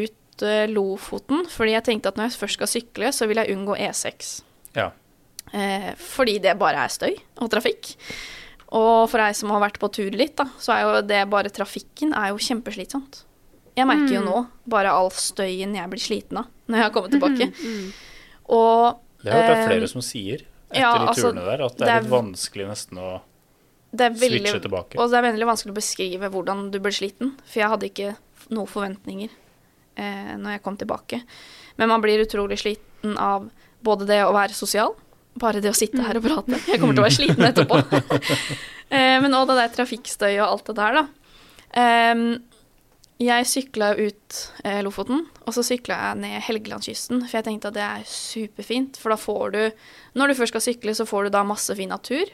ut eh, Lofoten, fordi jeg tenkte at når jeg først skal sykle, så vil jeg unngå E6. ja. Eh, fordi det bare er støy og trafikk. Og for ei som har vært på tur litt, da, så er jo det bare trafikken er jo kjempeslitsomt. Jeg merker jo nå bare all støyen jeg blir sliten av når jeg har kommet tilbake. Og Det har jeg hørt det er eh, flere som sier etter ja, de altså, turene der, at det det er litt vanskelig nesten å det er veldig, switche tilbake. Og det er veldig vanskelig å beskrive hvordan du blir sliten, for jeg hadde ikke noen forventninger eh, når jeg kom tilbake. Men man blir utrolig sliten av både det å være sosial, bare det å sitte her og prate. Jeg kommer til å være sliten etterpå. eh, men òg det der trafikkstøy og alt det der, da. Em, jeg sykla ut eh, Lofoten, og så sykla jeg ned Helgelandskysten, for jeg tenkte at det er superfint, for da får du Når du først skal sykle, så får du da masse fin natur.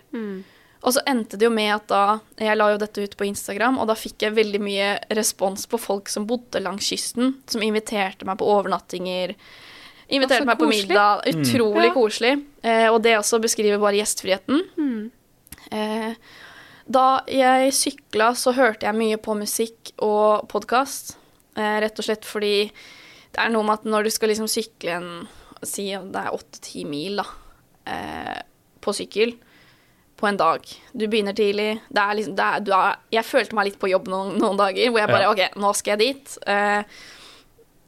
Og så endte det jo med at da Jeg la jo dette ut på Instagram, og da fikk jeg veldig mye respons på folk som bodde langs kysten, som inviterte meg på overnattinger. Inviterte meg på koselig. middag. Utrolig mm. koselig. Eh, og det også beskriver bare gjestfriheten. Eh, da jeg sykla, så hørte jeg mye på musikk og podkast. Eh, rett og slett fordi det er noe med at når du skal liksom sykle en Si det er åtte-ti mil, da, eh, på sykkel på en dag. Du begynner tidlig. Det er liksom, det er, du er, jeg følte meg litt på jobb noen, noen dager, hvor jeg bare Ja. OK, nå skal jeg dit. Eh,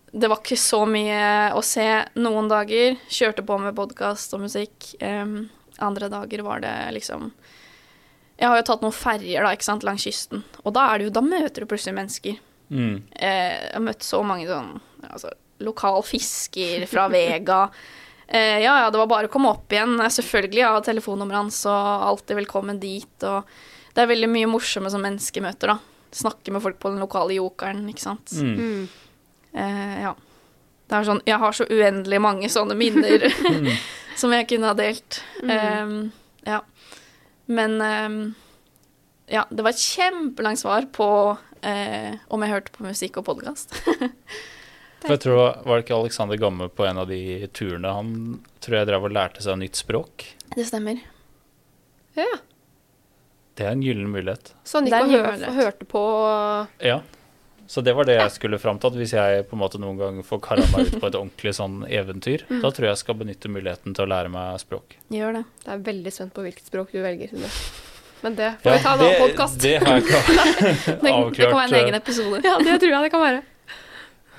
det var ikke så mye å se noen dager. Kjørte på med podkast og musikk. Andre dager var det liksom Jeg har jo tatt noen ferjer da, ikke sant, langs kysten, og da, er det jo, da møter du plutselig mennesker. Mm. Eh, jeg har møtt så mange sånn altså, lokal fisker fra Vega. Eh, ja, ja, det var bare å komme opp igjen. Selvfølgelig, jeg har telefonnummeret hans, og alltid velkommen dit. Og det er veldig mye morsomme som menneskemøter, da. Snakke med folk på den lokale jokeren, ikke sant. Mm. Eh, ja. Det er sånn, jeg har så uendelig mange sånne minner som jeg kunne ha delt. Eh, ja. Men ehm, ja, det var et kjempelangt svar på eh, om jeg hørte på musikk og podkast. For jeg tror, Var det ikke Alexander Gamme på en av de turene? Han tror jeg drev og lærte seg nytt språk. det stemmer. Ja. Det er en gyllen mulighet. Så han gikk og hørte på Ja. Så det var det jeg skulle fram til. At hvis jeg på en måte noen gang får kara meg ut på et ordentlig sånn eventyr, da tror jeg jeg skal benytte muligheten til å lære meg språk. Gjør det. Jeg er veldig spent på hvilket språk du velger. Men det får vi ta en annen podkast. det har jeg ikke avklart. det kan være en eh, egen episode. Ja, det tror jeg det kan være.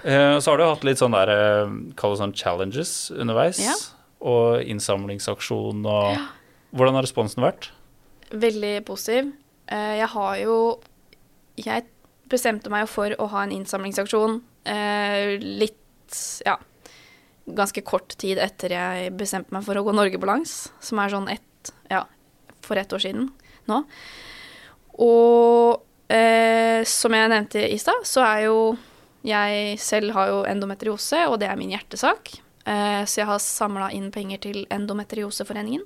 Eh, Så har du hatt litt sånn der eh, Kall det sånn challenges underveis. Ja. Og innsamlingsaksjon og Hvordan har responsen vært? Veldig positiv. Eh, Jeg har jo Jeg bestemte meg for å ha en innsamlingsaksjon eh, litt Ja, ganske kort tid etter jeg bestemte meg for å gå Norge-balans, som er sånn ett Ja, for ett år siden nå. Og eh, som jeg nevnte i stad, så er jo jeg selv har jo endometriose, og det er min hjertesak. Eh, så jeg har samla inn penger til Endometrioseforeningen,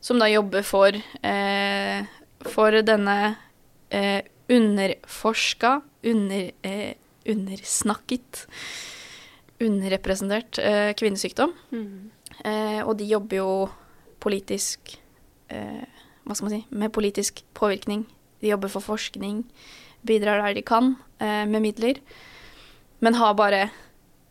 som da jobber for, eh, for denne eh, underforska, under, eh, undersnakket, underrepresentert eh, kvinnesykdom. Eh, og de jobber jo politisk eh, Hva skal man si Med politisk påvirkning. De jobber for forskning, bidrar der de kan eh, med midler, men har bare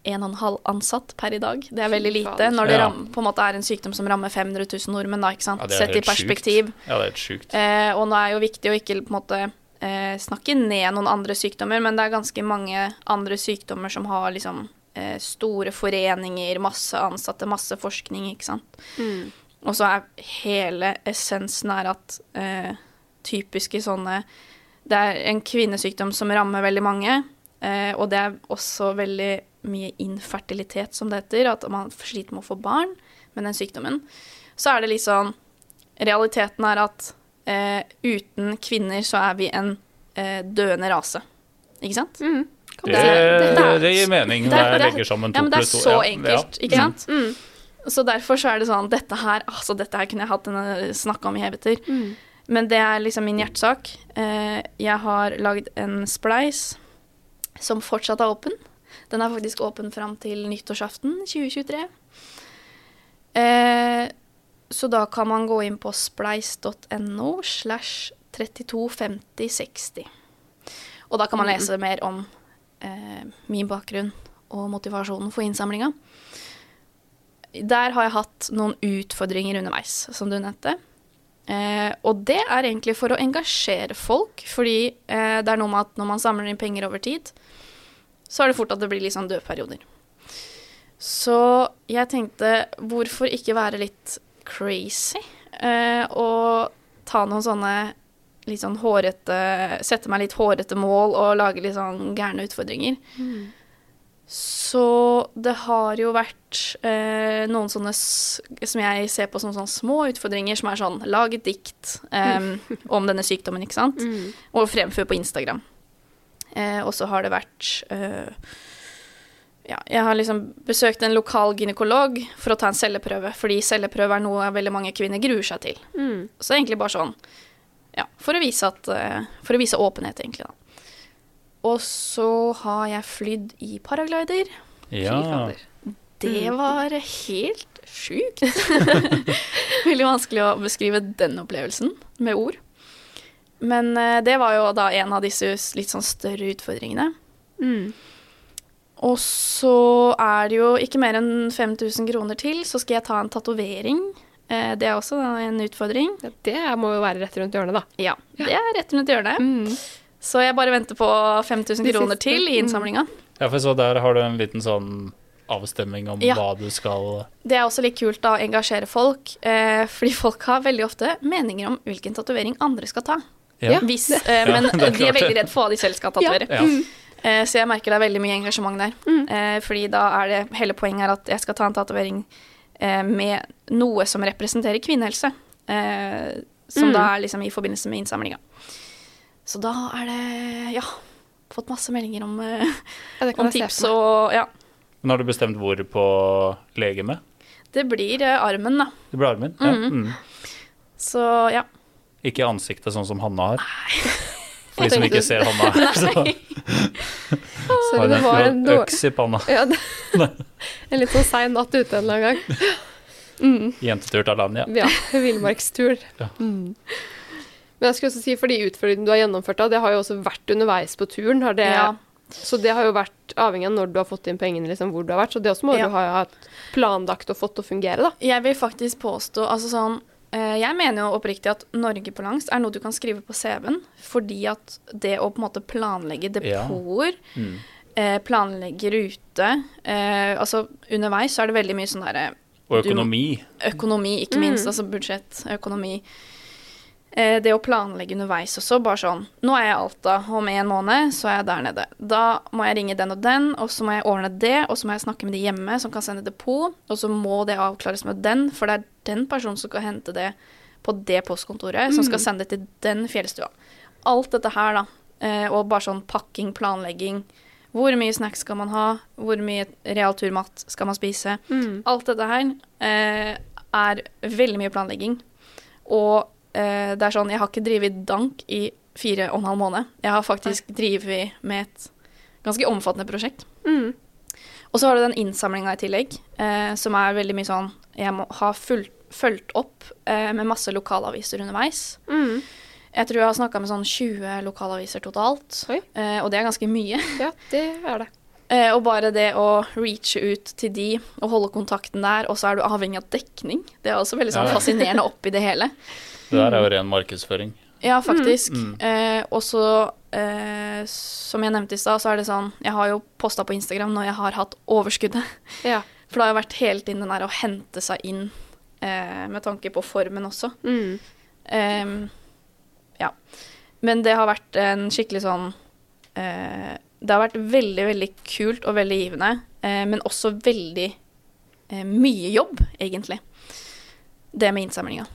en og en halv ansatt per i dag. Det er veldig lite når det Ja. ram, på en måte er en sykdom som rammer 500 000 nordmenn, da, ikke sant. Ja, Sett i perspektiv. Sykt. Ja, det er helt sjukt. Eh, og nå er jo viktig å ikke på en måte eh, snakke ned noen andre sykdommer, men det er ganske mange andre sykdommer som har liksom eh, store foreninger, masse ansatte, masse forskning, ikke sant. Mm. Og så er hele essensen er at eh, typiske sånne Det er en kvinnesykdom som rammer veldig mange, eh, og det er også veldig mye infertilitet, som det heter, at man sliter med å få barn med den sykdommen. Så er det liksom Realiteten er at eh, uten kvinner så er vi en eh, døende rase. Ikke sant? Mm. Det, det- det, det gir mening det når jeg det er- legger sammen to Ja, to. det er så Ja, enkelt, ja. ikke sant? Mm. Så derfor så er det sånn Dette her, altså dette her kunne jeg hatt en snakk om i heveter. Mm. Men det er liksom min hjertesak. Eh, jeg har lagd en spleis som fortsatt er åpen. Den er faktisk åpen fram til nyttårsaften 2023. Eh, så da kan man gå inn på spleis.no slash 325060. Og da kan man lese mer om eh, min bakgrunn og motivasjonen for innsamlinga. Der har jeg hatt noen utfordringer underveis, som du nevnte. Eh, og det er egentlig for å engasjere folk, fordi eh, det er noe med at når man samler inn penger over tid, så er det fort at det blir litt sånn dødperioder. Så jeg tenkte, hvorfor ikke være litt crazy? Eh, og ta noen sånne litt sånn hårete Sette meg litt hårete mål og lage litt sånn gærne utfordringer. Så det har jo vært eh, noen sånne som jeg ser på som sånne små utfordringer, som er sånn lag et dikt em, om denne sykdommen, ikke sant? Mm. Og fremfør på Instagram. Eh, og så har det vært eh, Ja, jeg har liksom besøkt en lokal gynekolog for å ta en celleprøve, fordi celleprøve er noe veldig mange kvinner gruer seg til. Mm. Så egentlig bare sånn Ja, for å vise at eh, For å vise åpenhet, egentlig, da. Og så har jeg flydd i paraglider. Ja. Det var helt sjukt. Veldig vanskelig å beskrive den opplevelsen med ord. Men eh, det var jo da en av disse litt sånn større utfordringene. Mm. Og så er det jo ikke mer enn 5000 kroner til, så skal jeg ta en tatovering. Eh, det er også en utfordring. Ja, det må jo være rett rundt hjørnet, da. Ja, det er rett rundt hjørnet. Mm. Så jeg bare venter på 5000 De kroner til i Mm. innsamlinga. ja, for så der har du en liten sånn avstemming om Ja. hva du skal Det er også litt kult da, å engasjere folk, eh, fordi folk har veldig ofte meninger om hvilken tatovering andre skal ta. Ja. Hvis, eh, men det de er veldig redd for hva de selv skal tatovere. Ja. Eh, så jeg merker det er veldig mye engasjement der. Eh, fordi da er det hele poenget er at jeg skal ta en tatovering eh, med noe som representerer kvinnehelse. Eh, som Mm. da er liksom i forbindelse med innsamlinga. Så da er det ja, fått masse meldinger om, eh, Ja, om tips og ja. Men har du bestemt hvor på legemet? Det blir eh, armen, da. Det blir armen? Ja. Mhm. Mm. Så ja. Ikke ansiktet, sånn som Hanna har. For de som ikke ser Hanna så Så det var en dårlig øks i panna. ja, det, En litt sånn sein natt ute en eller annen gang. Mm. Jentetur til Alanya. Ja, villmarkstur. Ja. Mm. Men jeg skulle også si, for de utfordringene du har gjennomført, da, det har jo også vært underveis på turen. Har det, Ja. Så det har jo vært avhengig av når du har fått inn pengene, liksom, hvor du har vært. Så det også må Ja. du ha planlagt og fått til å fungere, da. Jeg vil faktisk påstå altså sånn Jeg mener jo oppriktig at Norge på langs er noe du kan skrive på CV-en, fordi at det å på en måte planlegge Ja. Mm. eh, planlegge rute eh, Altså underveis så er det veldig mye sånn derre Og Du- økonomi. økonomi, ikke minst. Altså budsjett, økonomi. Eh, det å planlegge underveis også, bare sånn Nå er jeg i Alta, om en måned så er jeg der nede. Da må jeg ringe den og den, og så må jeg ordne det, og så må jeg snakke med de hjemme som kan sende depot, og så må det avklares med den, for det er den personen som skal hente det på det postkontoret, som skal sende det til den fjellstua. Alt dette her, da, eh, og bare sånn pakking, planlegging. Hvor mye snacks skal man ha? Hvor mye realturmat skal man spise? Alt dette her eh, er veldig mye planlegging. Og det er sånn, jeg har ikke drevet dank i fire og en halv måned. Jeg har faktisk drevet med et ganske omfattende prosjekt. Mm. Og så har du den innsamlinga i tillegg, eh, som er veldig mye sånn Jeg må ha fulgt, fulgt opp eh, med masse lokalaviser underveis. Mm. Jeg tror jeg har snakka med sånn 20 lokalaviser totalt, eh, og det er ganske mye. Ja, det er det. Eh, og bare det å reache ut til de og holde kontakten der, og så er du avhengig av dekning. Det er også veldig sånn fascinerende oppi det hele. Det der er jo ren markedsføring. Ja, faktisk. Mm. Eh, og så, eh, som jeg nevnte i stad, så er det sånn Jeg har jo posta på Instagram når jeg har hatt overskuddet. Ja. For det har jo vært hele tiden den der å hente seg inn eh, med tanke på formen også. Mm. Ehm, ja. Men det har vært en skikkelig sånn eh, Det har vært veldig, veldig kult og veldig givende, eh, men også veldig eh, mye jobb, egentlig. Det med innsamlinga.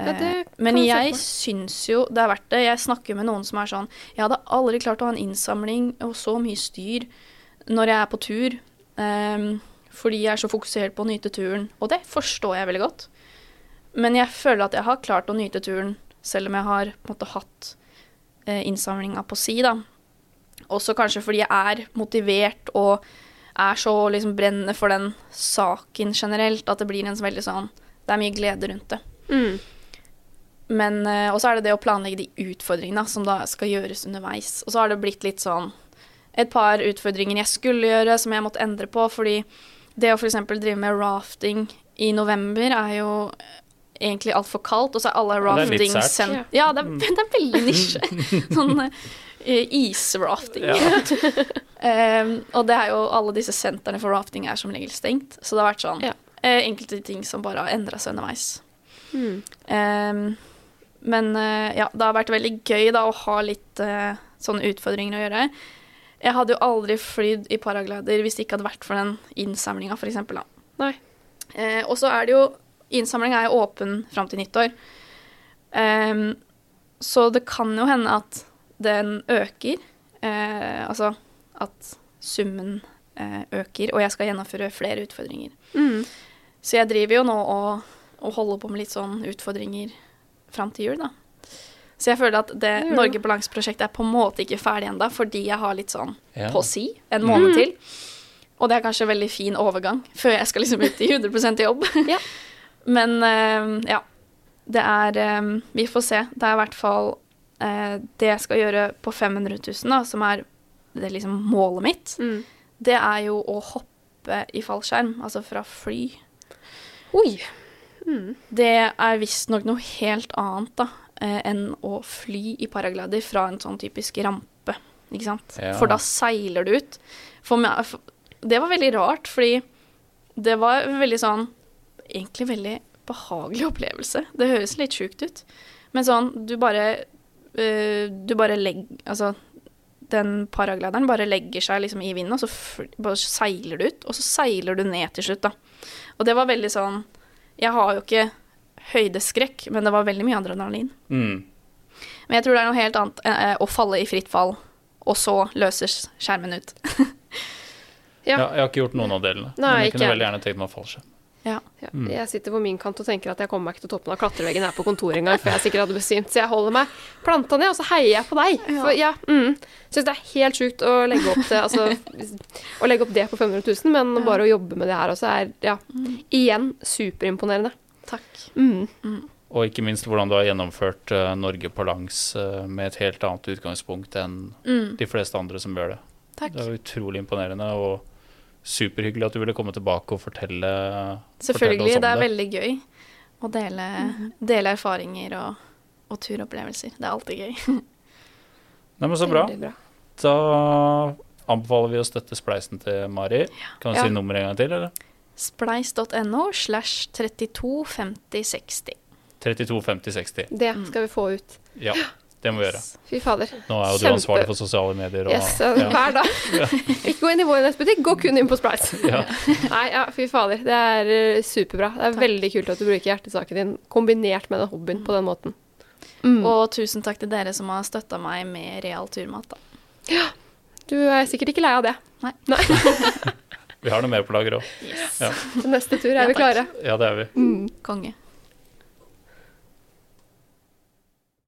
Ja, Eh, kan men jeg syns jo det er verdt det. Jeg snakker med noen som er sånn Jeg hadde aldri klart å ha en innsamling og så mye styr når jeg er på tur. Um, fordi jeg er så fokusert på å nyte turen. Og det forstår jeg veldig godt. Men jeg føler at jeg har klart å nyte turen, selv om jeg har på en måte hatt eh, innsamlinga på si, da. Også kanskje fordi jeg er motivert og er så liksom brennende for den saken generelt, at det blir en veldig sånn Det er mye glede rundt det. Mm. Men uh, Og så er det det å planlegge de utfordringene som da skal gjøres underveis. Og så har det blitt litt sånn et par utfordringer jeg skulle gjøre, som jeg måtte endre på, fordi det å f.eks. drive med rafting i november er jo egentlig altfor kaldt, og så er alle Ja, det er litt rafting sært. sen- Ja. Ja, det er, det er veldig nisje. sånn uh, israfting. Ja. um, og det er jo alle disse sentrene for rafting er som regel stengt, så det har vært sånn Ja. uh, enkelte ting som bare har endra seg underveis. Mm. Ehm, men eh, ja, det har vært veldig gøy da å ha litt eh, sånne utfordringer å gjøre. Jeg hadde jo aldri flydd i paraglider hvis det ikke hadde vært for den innsamlinga, f.eks. Nei. Eh, og så er det jo Innsamlinga er jo åpen fram til nyttår. Ehm, så det kan jo hende at den øker. Eh, altså at summen eh, øker, og jeg skal gjennomføre flere utfordringer. Mm. Så jeg driver jo nå og, og holder på med litt sånn utfordringer fram til jul, da. Så jeg føler at det. Norge på langs-prosjektet er på en måte ikke ferdig ennå, fordi jeg har litt sånn Ja. på si en måned til. Og det er kanskje en veldig fin overgang før jeg skal liksom ut i 100% jobb. Ja. Men uh, ja. Det er um, Vi får se. Det er i hvert fall uh, det jeg skal gjøre på 500 000, da, som er det liksom målet mitt. Mm. Det er jo å hoppe i fallskjerm, altså fra fly. Oi. Mm. Det er visstnok noe helt annet da, eh, enn å fly i paraglider fra en sånn typisk rampe. Ikke sant? Ja. For da seiler du ut. For meg, for, det var veldig rart, fordi det var veldig sånn Egentlig veldig behagelig opplevelse. Det høres litt sjukt ut. Men sånn, du bare øh, Du bare legger Altså, den paraglideren bare legger seg liksom i vinden, og så bare seiler du ut. Og så seiler du ned til slutt, da. Og det var veldig sånn Jeg har jo ikke høydeskrekk, men det var veldig mye adrenalin. Mm. Men jeg tror det er noe helt annet eh, å falle i fritt fall, og så løses skjermen ut. Ja. Ja, jeg har ikke gjort noen av delene. Nei, men jeg ikke kunne veldig gjerne tenkt meg fallskjerm. Ja. Ja, Mm. Jeg sitter på min kant og tenker at jeg kommer meg ikke til toppen av klatreveggen her på kontoret engang, for jeg sikkert hadde besvimt. Så jeg holder meg planta ned, og så heier jeg på deg. Ja. For ja, mm, Syns det er helt sjukt å legge opp det, altså, Å legge opp det på 500 000, men Ja. bare å jobbe med det her også er ja, igjen superimponerende. Takk. Mm. Og ikke minst hvordan du har gjennomført uh, Norge på langs uh, med et helt annet utgangspunkt enn Mm. de fleste andre som gjør det. Takk. Det er utrolig imponerende og superhyggelig at du ville komme tilbake og fortelle, Selvfølgelig. fortelle oss om Det Selvfølgelig. det. er veldig gøy å dele, dele erfaringer og, og turopplevelser. Det er alltid gøy. Nei, men så bra. Bra. Da anbefaler vi å støtte spleisen til Mari. Kan du Ja. si nummeret en gang til, eller? Spleis.no slash 32 50 60. 32 50 60. Det skal vi få ut. Ja, det må vi gjøre. Fy fader. Nå er jo du Kjempe- ansvarlig for sosiale medier og Yes, ja. ja. Hver dag. Ikke gå inn i vår nettbutikk, gå kun inn på Splice. Ja. Nei, ja, fy fader. Det er eh, superbra. Det er Takk. veldig kult at du bruker hjertesaken din kombinert med den hobbyen på den måten. Mm. Og tusen takk til dere som har støtta meg med real turmat. Da. Du er sikkert ikke lei av det. Nei. Vi har noe mer på lager òg. Yes. Ja. Neste tur er Ja, vi klare. ja, det er vi. Mm. Konge.